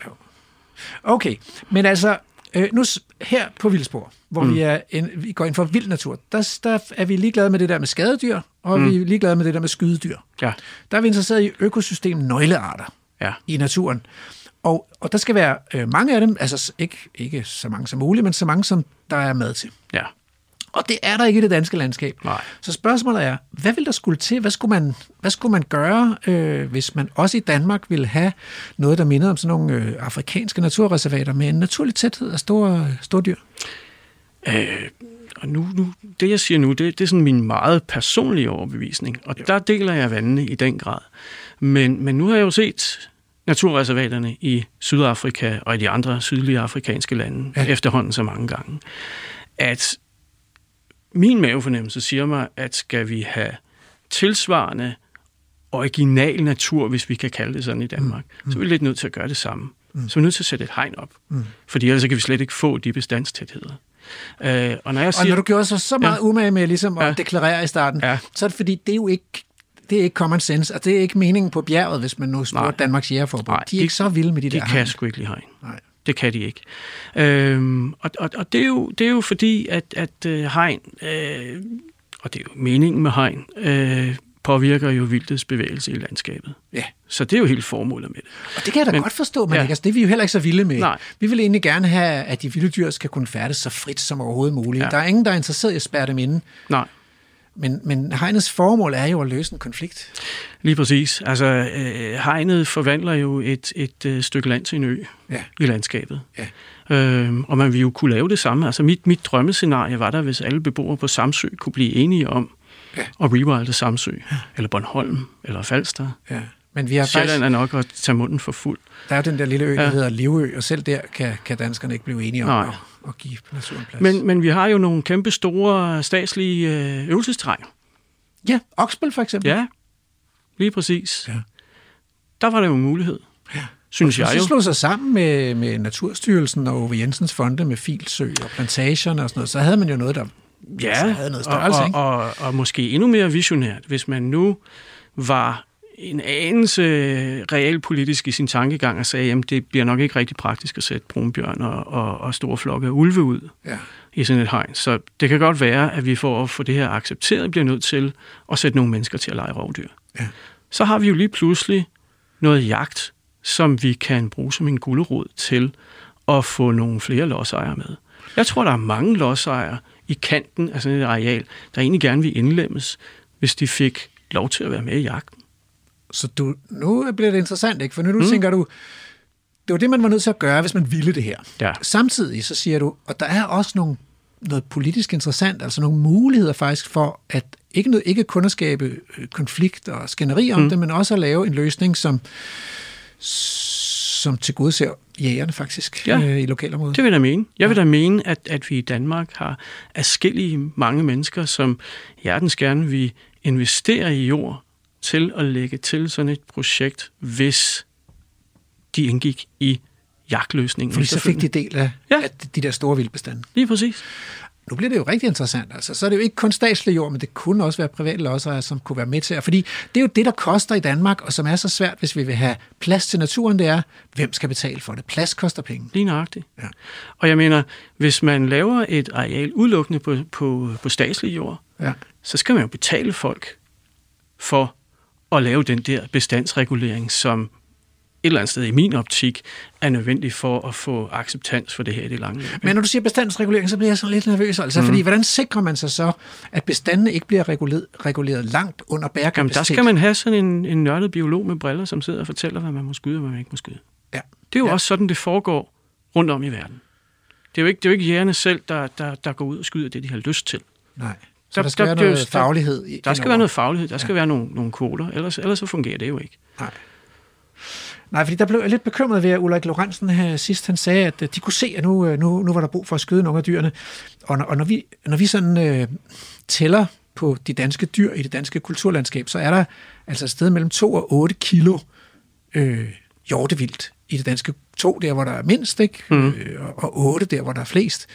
Okay, men altså, øh, nu her på Vildspor, hvor mm. vi, er en, vi går ind for vild natur, der, der er vi ligeglade med det der med skadedyr, og mm. vi er ligeglade med det der med skydedyr. Ja, Der er vi interesseret i økosystem nøglearter ja. i naturen. Og, og der skal være øh, mange af dem, altså ikke, ikke så mange som muligt, men så mange som der er mad til. Ja, Og det er der ikke i det danske landskab. Nej. Så spørgsmålet er, hvad vil der skulle til? Hvad skulle man, hvad skulle man gøre, øh, hvis man også i Danmark ville have noget, der minder om sådan nogle øh, afrikanske naturreservater med en naturlig tæthed af store, store dyr? Øh, og nu, nu, det jeg siger nu, det, det er sådan min meget personlige overbevisning, og jo. der deler jeg vandene i den grad. Men, men nu har jeg jo set naturreservaterne i Sydafrika og i de andre sydlige afrikanske lande ja. efterhånden så mange gange, at min mavefornemmelse siger mig, at skal vi have tilsvarende original natur, hvis vi kan kalde det sådan i Danmark, mm. så er vi lidt nødt til at gøre det samme. Mm. Så er vi nødt til at sætte et hegn op, mm. fordi ellers kan vi slet ikke få de bestandstætheder. Øh, og når jeg Og siger, når du gjorde så, så meget ja. umage med ligesom at Ja. deklarere i starten, Ja. så er det fordi, det er jo ikke det er ikke common sense, og det er ikke meningen på bjerget, hvis man nu spurgte Nej. Danmarks Jægerforbund. Nej, de er de- ikke så vilde med de, de der kan hegn. sgu ikke lide hegn. Nej. Det kan de ikke. Øhm, og og, og det, er jo, det er jo fordi, at, at øh, hegn, øh, og det er jo meningen med hegn, øh, påvirker jo vildets bevægelse i landskabet. Ja. Så det er jo hele formålet med det. Og det kan jeg da Men- godt forstå, men ja. Altså, det er vi jo heller ikke så vilde med. Nej. Vi vil egentlig gerne have, at de vilde dyr skal kunne færdes så frit som overhovedet muligt. Ja. Der er ingen, der er interesseret i at spærre dem inde. Nej, Men, men hegnets formål er jo at løse en konflikt. lige præcis. Altså, øh, hegnet forvandler jo et, et øh, stykke land til en ø Ja. i landskabet. Ja. Øhm, og man vil jo kunne lave det samme. Altså mit, mit drømmescenarie var der, hvis alle beboere på Samsø kunne blive enige om Ja. at rewilde Samsø, eller Bornholm, eller Falster. Ja. Men vi har Sjælland faktisk, er nok at tage munden for fuld. der er jo den der lille ø, der Ja. hedder Livø, og selv der kan, kan danskerne ikke blive enige om Nej. At, give naturen plads. Men, men vi har jo nogle kæmpe store statslige øh, øvelsestrænger. ja, Oksbøl for eksempel. Ja, lige præcis. Ja. Der var der jo en mulighed, Ja. synes jeg Og jo. så slog sig sammen med, med Naturstyrelsen og Ove Jensens fonde med Filsø og plantagerne og sådan noget, så havde man jo noget, der Ja, havde noget størrelse, og, og, og, og måske endnu mere visionært, hvis man nu var en anelse realpolitisk i sin tankegang og sagde, jamen det bliver nok ikke rigtig praktisk at sætte brunbjørn og, og, og store flokke af ulve ud Ja. i sådan et hegn. Så det kan godt være, at vi for at få det her accepteret, bliver nødt til at sætte nogle mennesker til at lege rovdyr. Ja. Så har vi jo lige pludselig noget jagt, som vi kan bruge som en gulderod til at få nogle flere lodsejere med. Jeg tror, der er mange lodsejere i kanten af sådan et areal, der egentlig gerne vil indlemmes, hvis de fik lov til at være med i jagten. Så du, nu bliver det interessant, ikke? For nu mm. tænker du, det var det, man var nødt til at gøre, hvis man ville det her. Ja. Samtidig så siger du, og der er også nogle, noget politisk interessant, altså nogle muligheder faktisk for, at ikke, noget, ikke kun at skabe øh, konflikt og skænderi om mm. det, men også at lave en løsning, som, som tilgodeser jægerne faktisk Ja. øh, i lokalområdet. Det vil jeg da mene. Jeg vil da mene, at, at vi i Danmark har afskillige mange mennesker, som hjertens gerne vil investere i jord til at lægge til sådan et projekt, hvis de indgik i jagtløsningen. Fordi så fik de del af, ja. Af de der store vildbestande. Lige præcis. nu bliver det jo rigtig interessant. Altså, så er det jo ikke kun statslig jord, men det kunne også være private lodsejere, som kunne være med til. Fordi det er jo det, der koster i Danmark, og som er så svært, hvis vi vil have plads til naturen, det er, hvem skal betale for det? Plads koster penge. Lige nøjagtigt. Ja. Og jeg mener, hvis man laver et areal udelukkende på, på, på statslig jord, Ja. så skal man jo betale folk for at lave den der bestandsregulering, som et eller andet sted i min optik er nødvendig for at få acceptans for det her i det lange løb. Men når du siger bestandsregulering, så bliver jeg sådan lidt nervøs. Altså, mm. fordi hvordan sikrer man sig så, at bestandene ikke bliver reguleret, reguleret langt under Jamen, bærekapacitet? der skal man have sådan en, en nørdet biolog med briller, som sidder og fortæller, hvad man må skyde og hvad man ikke må skyde. Ja. Det er jo ja. også sådan, det foregår rundt om i verden. Det er jo ikke, det er jo ikke jægerne selv, der, der, der går ud og skyder det, de har lyst til. Nej. Så der, Der- skal der være noget der- faglighed. i- Der skal være noget faglighed, der skal ja. være nogle, nogle kvoter, ellers, ellers så fungerer det jo ikke. Nej. Nej, fordi der blev jeg lidt bekymret ved, at Ulrik Lorentzen her sidst, han sagde, at øh, de kunne se, at nu, øh, nu, nu var der brug for at skyde nogle af dyrene. Og når, og når, vi, når vi sådan øh, tæller på de danske dyr i det danske kulturlandskab, så er der altså et sted mellem 2 og 8 kilo øh, hjortevildt i det danske. To der, hvor der er mindst, ikke? Mm. Øh, og- og 8 der, hvor der er flest.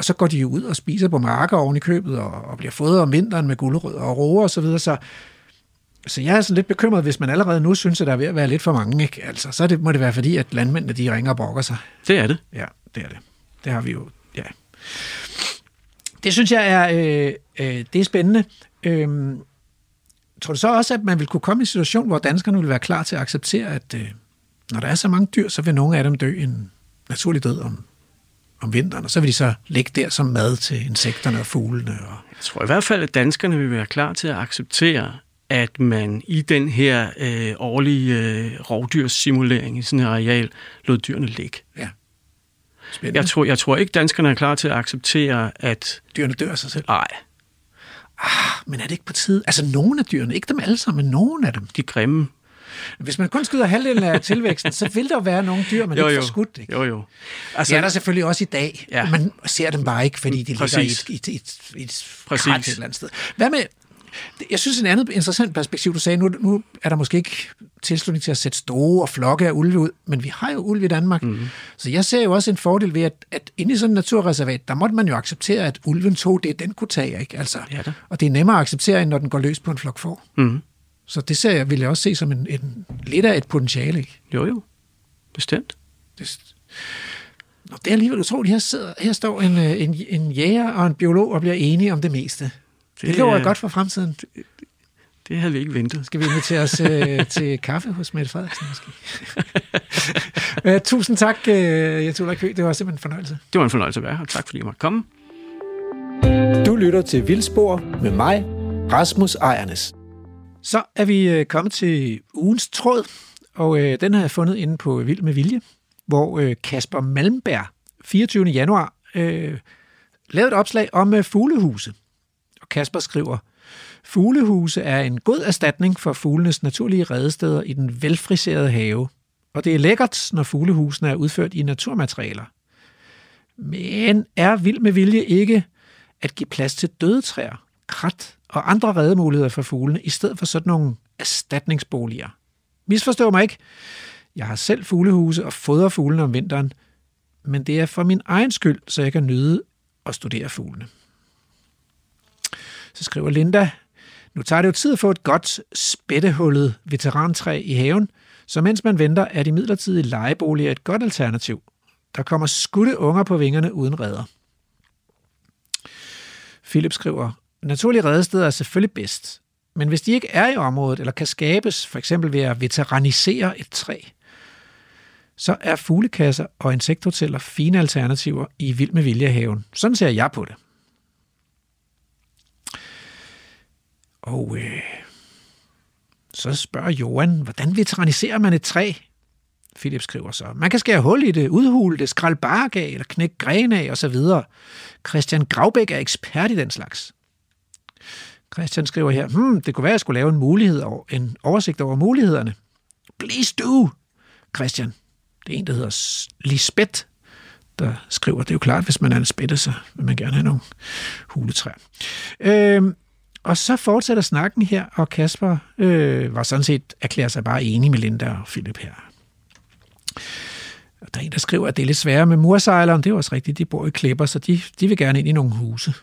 Og så går de jo ud og spiser på marker oven i købet, og, og bliver fodret om vinteren med gulerødder og roer og så videre. Så, så jeg er sådan lidt bekymret, hvis man allerede nu synes, at der er ved at være lidt for mange. Ikke? Altså, så det, må det være fordi, at landmændene de ringer og brokker sig. Det er det. Ja, det er det. Det har vi jo, ja. Det synes jeg er, øh, øh, det er spændende. Øhm, tror du så også, at man vil kunne komme i en situation, hvor danskerne vil være klar til at acceptere, at øh, når der er så mange dyr, så vil nogle af dem dø en naturlig død om, om vinteren, og så vil de så ligge der som mad til insekterne og fuglene. Og, Jeg tror i hvert fald, at danskerne vil være klar til at acceptere, at man i den her øh, årlige øh, rovdyrssimulering i sådan et areal lod dyrene ligge. ja. Spændende. Jeg tror, jeg tror ikke, danskerne er klar til at acceptere, at Dyrene dør af sig selv. ej, Men er det ikke på tide? Altså, nogle af dyrene, ikke dem alle sammen, men nogle af dem. de grimme. Hvis man kun skyder halvdelen af tilvæksten, så vil der være nogle dyr, man Jo, ikke jo. får skudt. Ikke? Jo, jo. Altså, det er der selvfølgelig også i dag. Ja. Man ser dem bare ikke, fordi de Præcis. ligger i et, et, i et Præcis. krat et eller andet sted. Hvad med, jeg synes en andet interessant perspektiv, du sagde, nu, nu er der måske ikke tilslutning til at sætte store flokke af ulve ud, men vi har jo ulve i Danmark. Mhm. Mm-hmm. Så jeg ser jo også en fordel ved, at, at inde i sådan en naturreservat, der måtte man jo acceptere, at ulven tog det, den kunne tage. Ikke? Altså, Ja da. og det er nemmere at acceptere, end når den går løs på en flok får. Mm. Så det ser jeg, vil jeg også se som en, en, lidt af et potentiale. Ikke? Jo, jo. Bestemt. Det, Nå, det er alligevel utroligt. Her, sidder, her står en, øh, en, en jæger og en biolog og bliver enige om det meste. Det, det lover er- godt for fremtiden. Det havde vi ikke ventet. Skal vi invitere os øh, til kaffe hos Mette Frederiksen måske? øh, tusind tak, øh, Jens Ulrik Høgh. Det var simpelthen en fornøjelse. Det var en fornøjelse at være her. Tak fordi jeg måtte komme. Du lytter til Vildspor med mig, Rasmus Ejernes. Så er vi øh, kommet til ugens tråd, og øh, den har jeg fundet inde på Vild med Vilje, hvor øh, Kasper Malmberg 24. januar øh, lavede et opslag om øh, fuglehuse. Og Kasper skriver, Fuglehuse er en god erstatning for fuglenes naturlige redesteder i den velfriserede have. Og det er lækkert, når fuglehusene er udført i naturmaterialer. Men er vild med vilje ikke at give plads til døde træer, krat og andre redemuligheder for fuglene, i stedet for sådan nogle erstatningsboliger. Misforstå mig ikke. Jeg har selv fuglehuse og fodrer fuglene om vinteren, men det er for min egen skyld, så jeg kan nyde at studere fuglene. Så skriver Linda, nu tager det jo tid at få et godt spættehullet veterantræ i haven, så mens man venter, er de midlertidige lejeboliger et godt alternativ. Der kommer skudte unger på vingerne uden redder. Philip skriver, naturlige redesteder er selvfølgelig bedst, men hvis de ikke er i området eller kan skabes, for eksempel ved at veteranisere et træ, så er fuglekasser og insekthoteller fine alternativer i vild med viljehaven. Sådan ser jeg på det. Og øh, så spørger Johan, hvordan veteraniserer man et træ? Philip skriver så, man kan skære hul i det, udhule det, skralde bark af, eller knække grene af, osv. Christian Gravbæk er ekspert i den slags. Christian skriver her, hmm, det kunne være, at jeg skulle lave en, mulighed over, en oversigt over mulighederne. Please do, Christian. Det er en, der hedder Lisbeth, der skriver. Det er jo klart, hvis man er en spætte, så vil man gerne have nogle huletræer. Øhm, og så fortsætter snakken her, og Kasper øh, var sådan set erklærer sig bare enig med Linda og Philip her. Der er en, der skriver, at det er lidt sværere med mursejleren. Det er også rigtigt, de bor i klipper, så de, de vil gerne ind i nogle huse.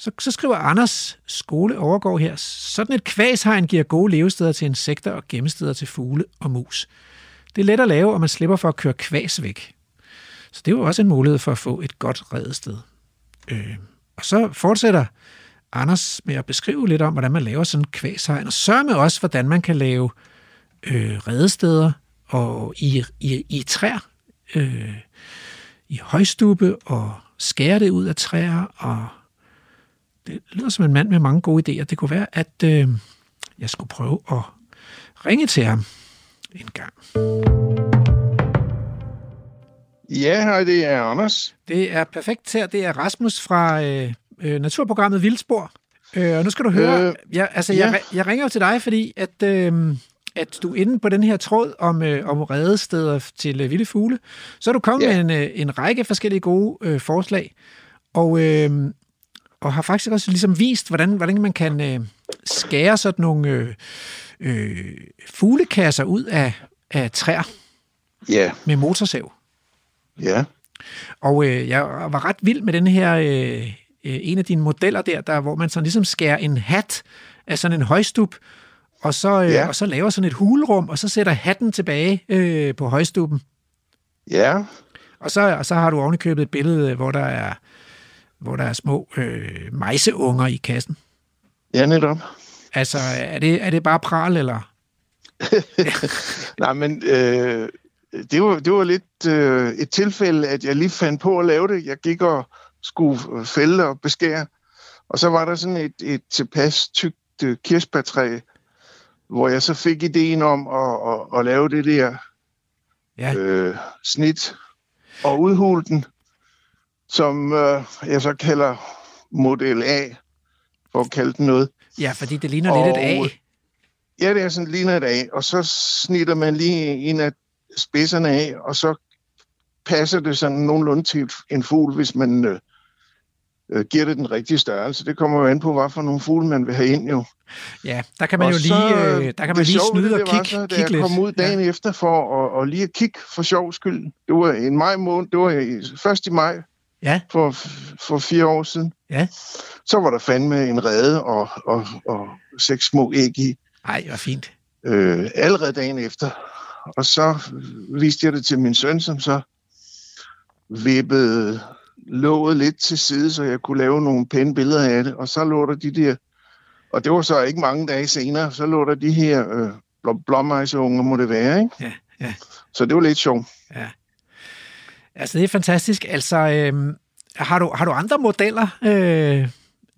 Så, så skriver Anders Skole overgår her, sådan et kvæshegn giver gode levesteder til insekter og gemmesteder til fugle og mus. Det er let at lave, og man slipper for at køre kvæs væk. Så det er jo også en mulighed for at få et godt redested. Øh, og så fortsætter Anders med at beskrive lidt om, hvordan man laver sådan en kvæshegn, og sørg med også, hvordan man kan lave øh, redesteder og i, i, i træer, øh, i højstube, og skære det ud af træer, og det lyder som en mand med mange gode idéer. Det kunne være, at øh, jeg skulle prøve at ringe til ham en gang. Ja, hej, det er Anders. Det er perfekt her. Det er Rasmus fra øh, øh, naturprogrammet Vildspor. Øh, og nu skal du høre, øh, jeg, altså, ja. jeg, jeg ringer jo til dig, fordi at, øh, at du er inde på den her tråd om, øh, om redesteder til øh, vilde fugle. Så er du kommet ja. med en, øh, en række forskellige gode øh, forslag. Og, øh, og har faktisk også ligesom vist, hvordan, hvordan man kan øh, skære sådan nogle øh, øh, fuglekasser ud af, af træer Ja, med motorsav. ja, Og øh, jeg var ret vild med den her, øh, øh, en af dine modeller der, der, hvor man sådan ligesom skærer en hat af sådan en højstup, og så, øh, Ja. og så laver sådan et hulrum, og så sætter hatten tilbage øh, på højstuppen. ja, Og så, og så har du ovenikøbet et billede, hvor der er, hvor der er små øh, mejseunger i kassen. ja, netop. Altså, er det, er det bare pral, eller? Nej, men øh, det, var, det var lidt øh, et tilfælde, at jeg lige fandt på at lave det. Jeg gik og skulle fælde og beskære, og så var der sådan et, et tilpas tykt øh, kirsebærtræ, hvor jeg så fik ideen om at, at, at lave det der Ja, øh, snit og udhule den, som øh, jeg så kalder model A, for at kalde den noget. ja fordi det ligner lidt et A. Og- Ja, det er sådan ligner et A, og så snitter man lige en af spidserne af, og så passer det sådan nogenlunde til en fugl, hvis man øh, øh, giver det den rigtige størrelse. Det kommer jo an på, hvad for nogle fugle man vil have ind jo. Ja, der kan man Og jo så, lige, øh, der kan man det lige sjove ved snyde det, og det kigge, så, da kigge jeg lidt. kom ud dagen efter for at, og lige at kigge for sjov skyld. Det var en maj måned, det var først i maj Ja, for, for fire år siden. ja. Så var der fandme en rede og, og, og seks små æg i. Ej, hvor fint. øh, allerede dagen efter. Og så viste jeg det til min søn, som så vippede låget lidt til side, så jeg kunne lave nogle pæne billeder af det. Og så lå der de der, og det var så ikke mange dage senere, så lå der de her øh, blå- blåmejseunger, må det være, ikke? Ja, ja. Så det var lidt sjovt. Altså, det er fantastisk. Altså, øh, har, du, har du andre modeller øh,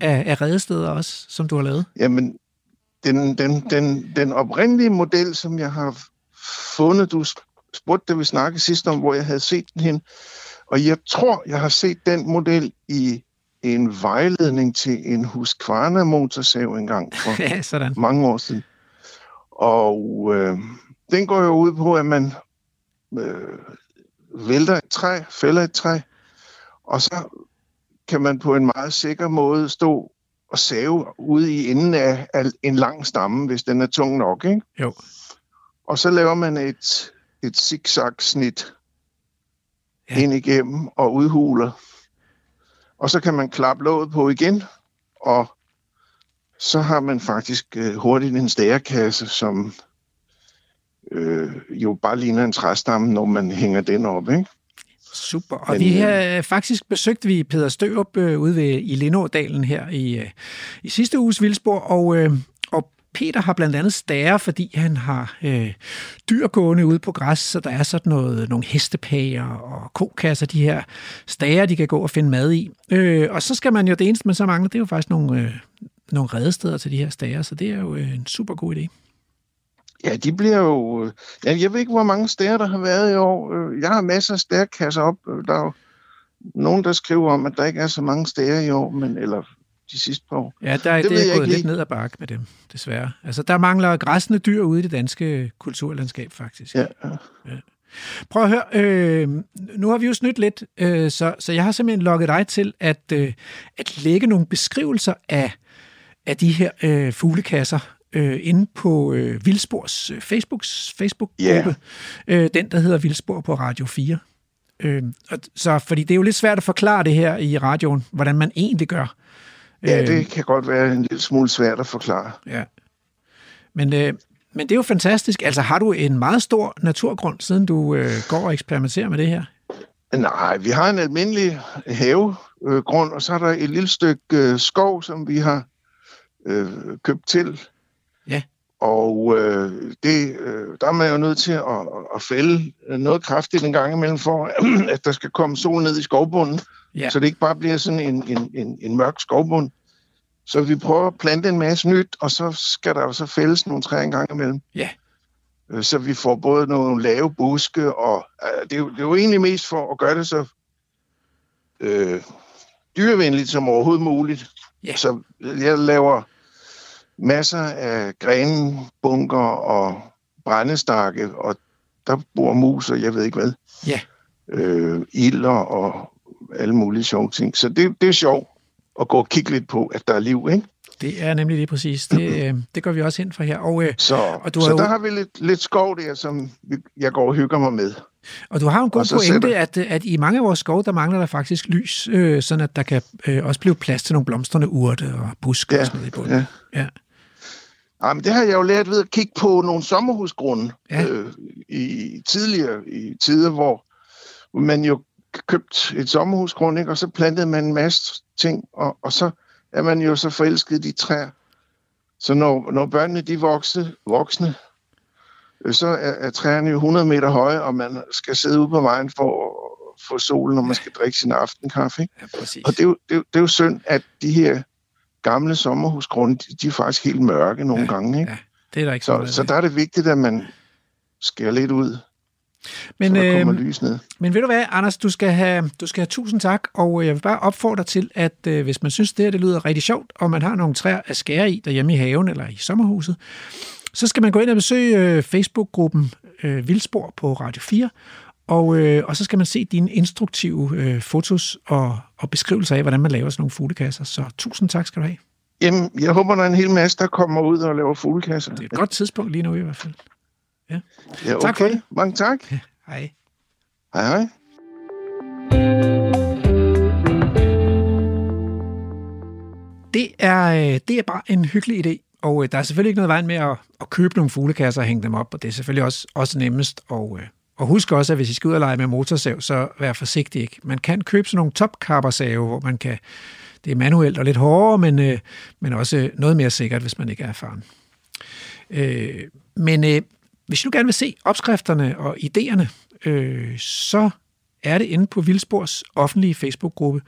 af, af redesteder også, som du har lavet? Jamen, den, den, den, den oprindelige model, som jeg har fundet, du spurgte, da vi snakkede sidst om, hvor jeg havde set den hen, og jeg tror, jeg har set den model i en vejledning til en Husqvarna motorsav engang for Ja, sådan. mange år siden. Og øh, den går jo ud på, at man øh, vælter et træ, fælder et træ, og så kan man på en meget sikker måde stå og save ude i enden af, af en lang stamme, hvis den er tung nok. Ikke? Jo. Og så laver man et, et zigzag-snit Ja. ind igennem og udhuler. Og så kan man klappe låget på igen, og så har man faktisk øh, hurtigt en stærekasse, som øh, jo bare ligner en træstamme, når man hænger den op. Ikke? Super. Og Men, vi har faktisk besøgt vi Peder Størup øh, ude ved, i Lindådalen her i, øh, i sidste uges vildspor, og, øh, og Peter har blandt andet stære, fordi han har øh, dyr gående ude på græs, så der er sådan noget, nogle hestepager og kokasser, de her stager, de kan gå og finde mad i. Øh, og så skal man jo, det eneste man så mangler, det er jo faktisk nogle, øh, nogle redesteder til de her stager, så det er jo øh, en super god idé. Ja, de bliver jo... øh, Ja, jeg ved ikke, hvor mange steder der har været i år. Øh, Jeg har masser af stærkasser op. Øh, Der er jo nogen, der skriver om, at der ikke er så mange steder i år, men eller de sidste par år. Ja, der, det, Det er gået lidt ned ad bakke med dem, desværre. Altså, der mangler græsne dyr ude i det danske kulturlandskab, faktisk. Ja, Prøv at høre, øh, nu har vi jo snydt lidt, øh, så, så jeg har simpelthen logget dig til at, øh, at lægge nogle beskrivelser af, af de her øh, fuglekasser øh, inde på øh, Vildspors øh, Facebooks Facebook-gruppe. Øh, den, der hedder Vildspor på Radio 4. Øh, og, så, fordi det er jo lidt svært at forklare det her i radioen, hvordan man egentlig gør. Ja, Øh, det kan godt være en lille smule svært at forklare. Ja. Men, øh, men det er jo fantastisk. Altså, har du en meget stor naturgrund, siden du øh, går og eksperimenterer med det her? Nej, vi har en almindelig havegrund, og så er der et lille stykke øh, skov, som vi har øh, købt til. Ja. Og øh, det, øh, der er man jo nødt til at, at fælde noget kraftigt en gang imellem, for at der skal komme sol ned i skovbunden, Ja. så det ikke bare bliver sådan en, en, en, en mørk skovbund. Så vi prøver at plante en masse nyt, og så skal der jo så fældes nogle træer en gang imellem. Ja. Øh, Så vi får både nogle lave buske, og øh, det, er jo, det er jo egentlig mest for at gøre det så øh, dyrevenligt som overhovedet muligt. Ja. Så jeg laver masser af grenbunker og brændestakke, og der bor mus, og jeg ved ikke hvad. Ja. Øh, ilder og alle mulige sjove ting. Så det, det er sjovt at gå og kigge lidt på, at der er liv, ikke? Det er nemlig lige præcis. Det, øh, det går vi også ind for her. Og, øh, Så, Og du så har jo- der har vi lidt, lidt skov der, som jeg går og hygger mig med. og du har jo en god så pointe, sætter- at, at i mange af vores skove, der mangler der faktisk lys, øh, sådan at der kan øh, også blive plads til nogle blomstrende urte og buske og sådan noget i bunden. ja. Ja. Jamen, det har jeg jo lært ved at kigge på nogle sommerhusgrunde Ja. øh, i tidligere i tider, hvor man jo købt et sommerhusgrund, ikke? og så plantede man en masse ting, og, og så er man jo så forelsket i de træer. Så når, når børnene de voksne, voksne øh, så er, er træerne jo 100 meter høje, og man skal sidde ude på vejen for at få solen, når man skal drikke sin aftenkaffe. Ikke? ja, præcis. Og det er, jo, det, er jo, det er jo synd, at de her gamle sommerhusgrunde, de, de er faktisk helt mørke nogle Ja, gange. Ikke? ja. Det er der ikke Så, så der er det vigtigt, at man skærer lidt ud, Men, så der øh, kommer lys ned. Men ved du hvad, Anders, du skal, have, du skal have tusind tak, og jeg vil bare opfordre til, at øh, hvis man synes, det her det lyder rigtig sjovt, og man har nogle træer at skære i derhjemme i haven eller i sommerhuset, så skal man gå ind og besøge øh, Facebook-gruppen øh, Vildspor på Radio 4, og, øh, og så skal man se dine instruktive øh, fotos og, og beskrivelser af, hvordan man laver sådan nogle fuglekasser. Så tusind tak skal du have. Jamen, jeg håber, der er en hel masse, der kommer ud og laver fuglekasser. Det er et godt tidspunkt lige nu i hvert fald. Ja, Tak okay. for det. Mange tak. Hej. Hej, hej. Det er, øh, det er bare en hyggelig idé, og øh, der er selvfølgelig ikke noget vejen med at, at købe nogle fuglekasser og hænge dem op, og det er selvfølgelig også, også nemmest. Og, øh, og husk også, at hvis I skal ud og lege med motorsav, så vær forsigtig. Ikke? Man kan købe sådan nogle topkappersave, hvor man kan, det er manuelt og lidt hårdere, men, øh, men også noget mere sikkert, hvis man ikke er erfaren. Øh, men øh, hvis du gerne vil se opskrifterne og idéerne, øh, så er det inde på Vildspors offentlige Facebook-gruppe,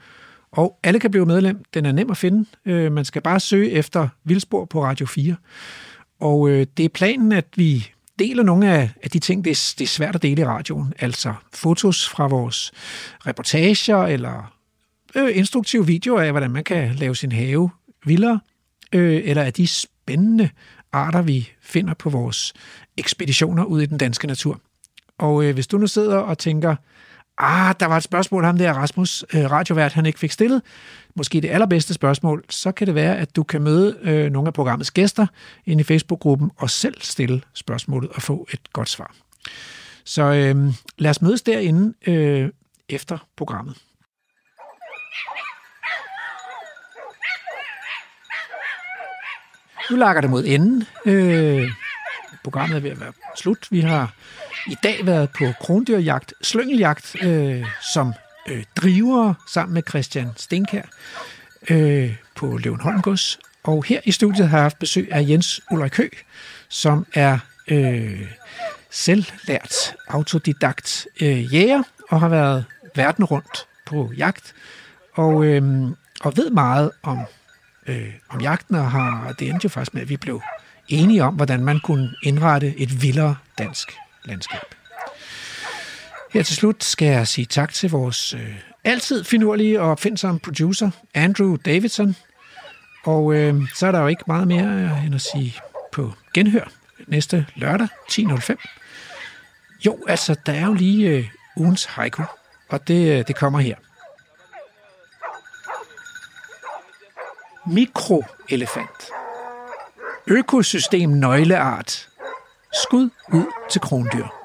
og alle kan blive medlem. Den er nem at finde. Øh, man skal bare søge efter Vildspor på Radio 4. Og øh, det er planen, at vi deler nogle af, af de ting, det er, det er svært at dele i radioen. Altså fotos fra vores reportager, eller øh, instruktive videoer af, hvordan man kan lave sin have vildere, øh, eller af de spændende arter, vi finder på vores ekspeditioner ud i den danske natur. Og øh, hvis du nu sidder og tænker, ah, der var et spørgsmål, ham der Rasmus, øh, radiovært, han ikke fik stillet, måske det allerbedste spørgsmål, så kan det være, at du kan møde øh, nogle af programmets gæster inde i Facebook-gruppen og selv stille spørgsmålet og få et godt svar. Så øh, lad os mødes derinde øh, efter programmet. Nu lakker det mod enden. Øh, programmet er ved at være slut. Vi har i dag været på krondyrjagt, slyngeljagt, øh, som øh, driver sammen med Christian Stenkær øh, på Løvenholm Gods. Og her i studiet har jeg haft besøg af Jens Ulrik Kø, som er øh, selvlært autodidakt øh, jæger og har været verden rundt på jagt og, øh, og ved meget om, øh, om jagten og har, det endte jo faktisk med, at vi blev enige om, hvordan man kunne indrette et vildere dansk landskab. Her til slut skal jeg sige tak til vores øh, altid finurlige og opfindsomme producer, Andrew Davidson. Og øh, så er der jo ikke meget mere øh, end at sige på genhør næste lørdag 10.05. Jo, altså, der er jo lige øh, ugens haiku, og det, øh, det kommer her. Mikroelefant. Økosystem nøgleart. Skud ud til krondyr.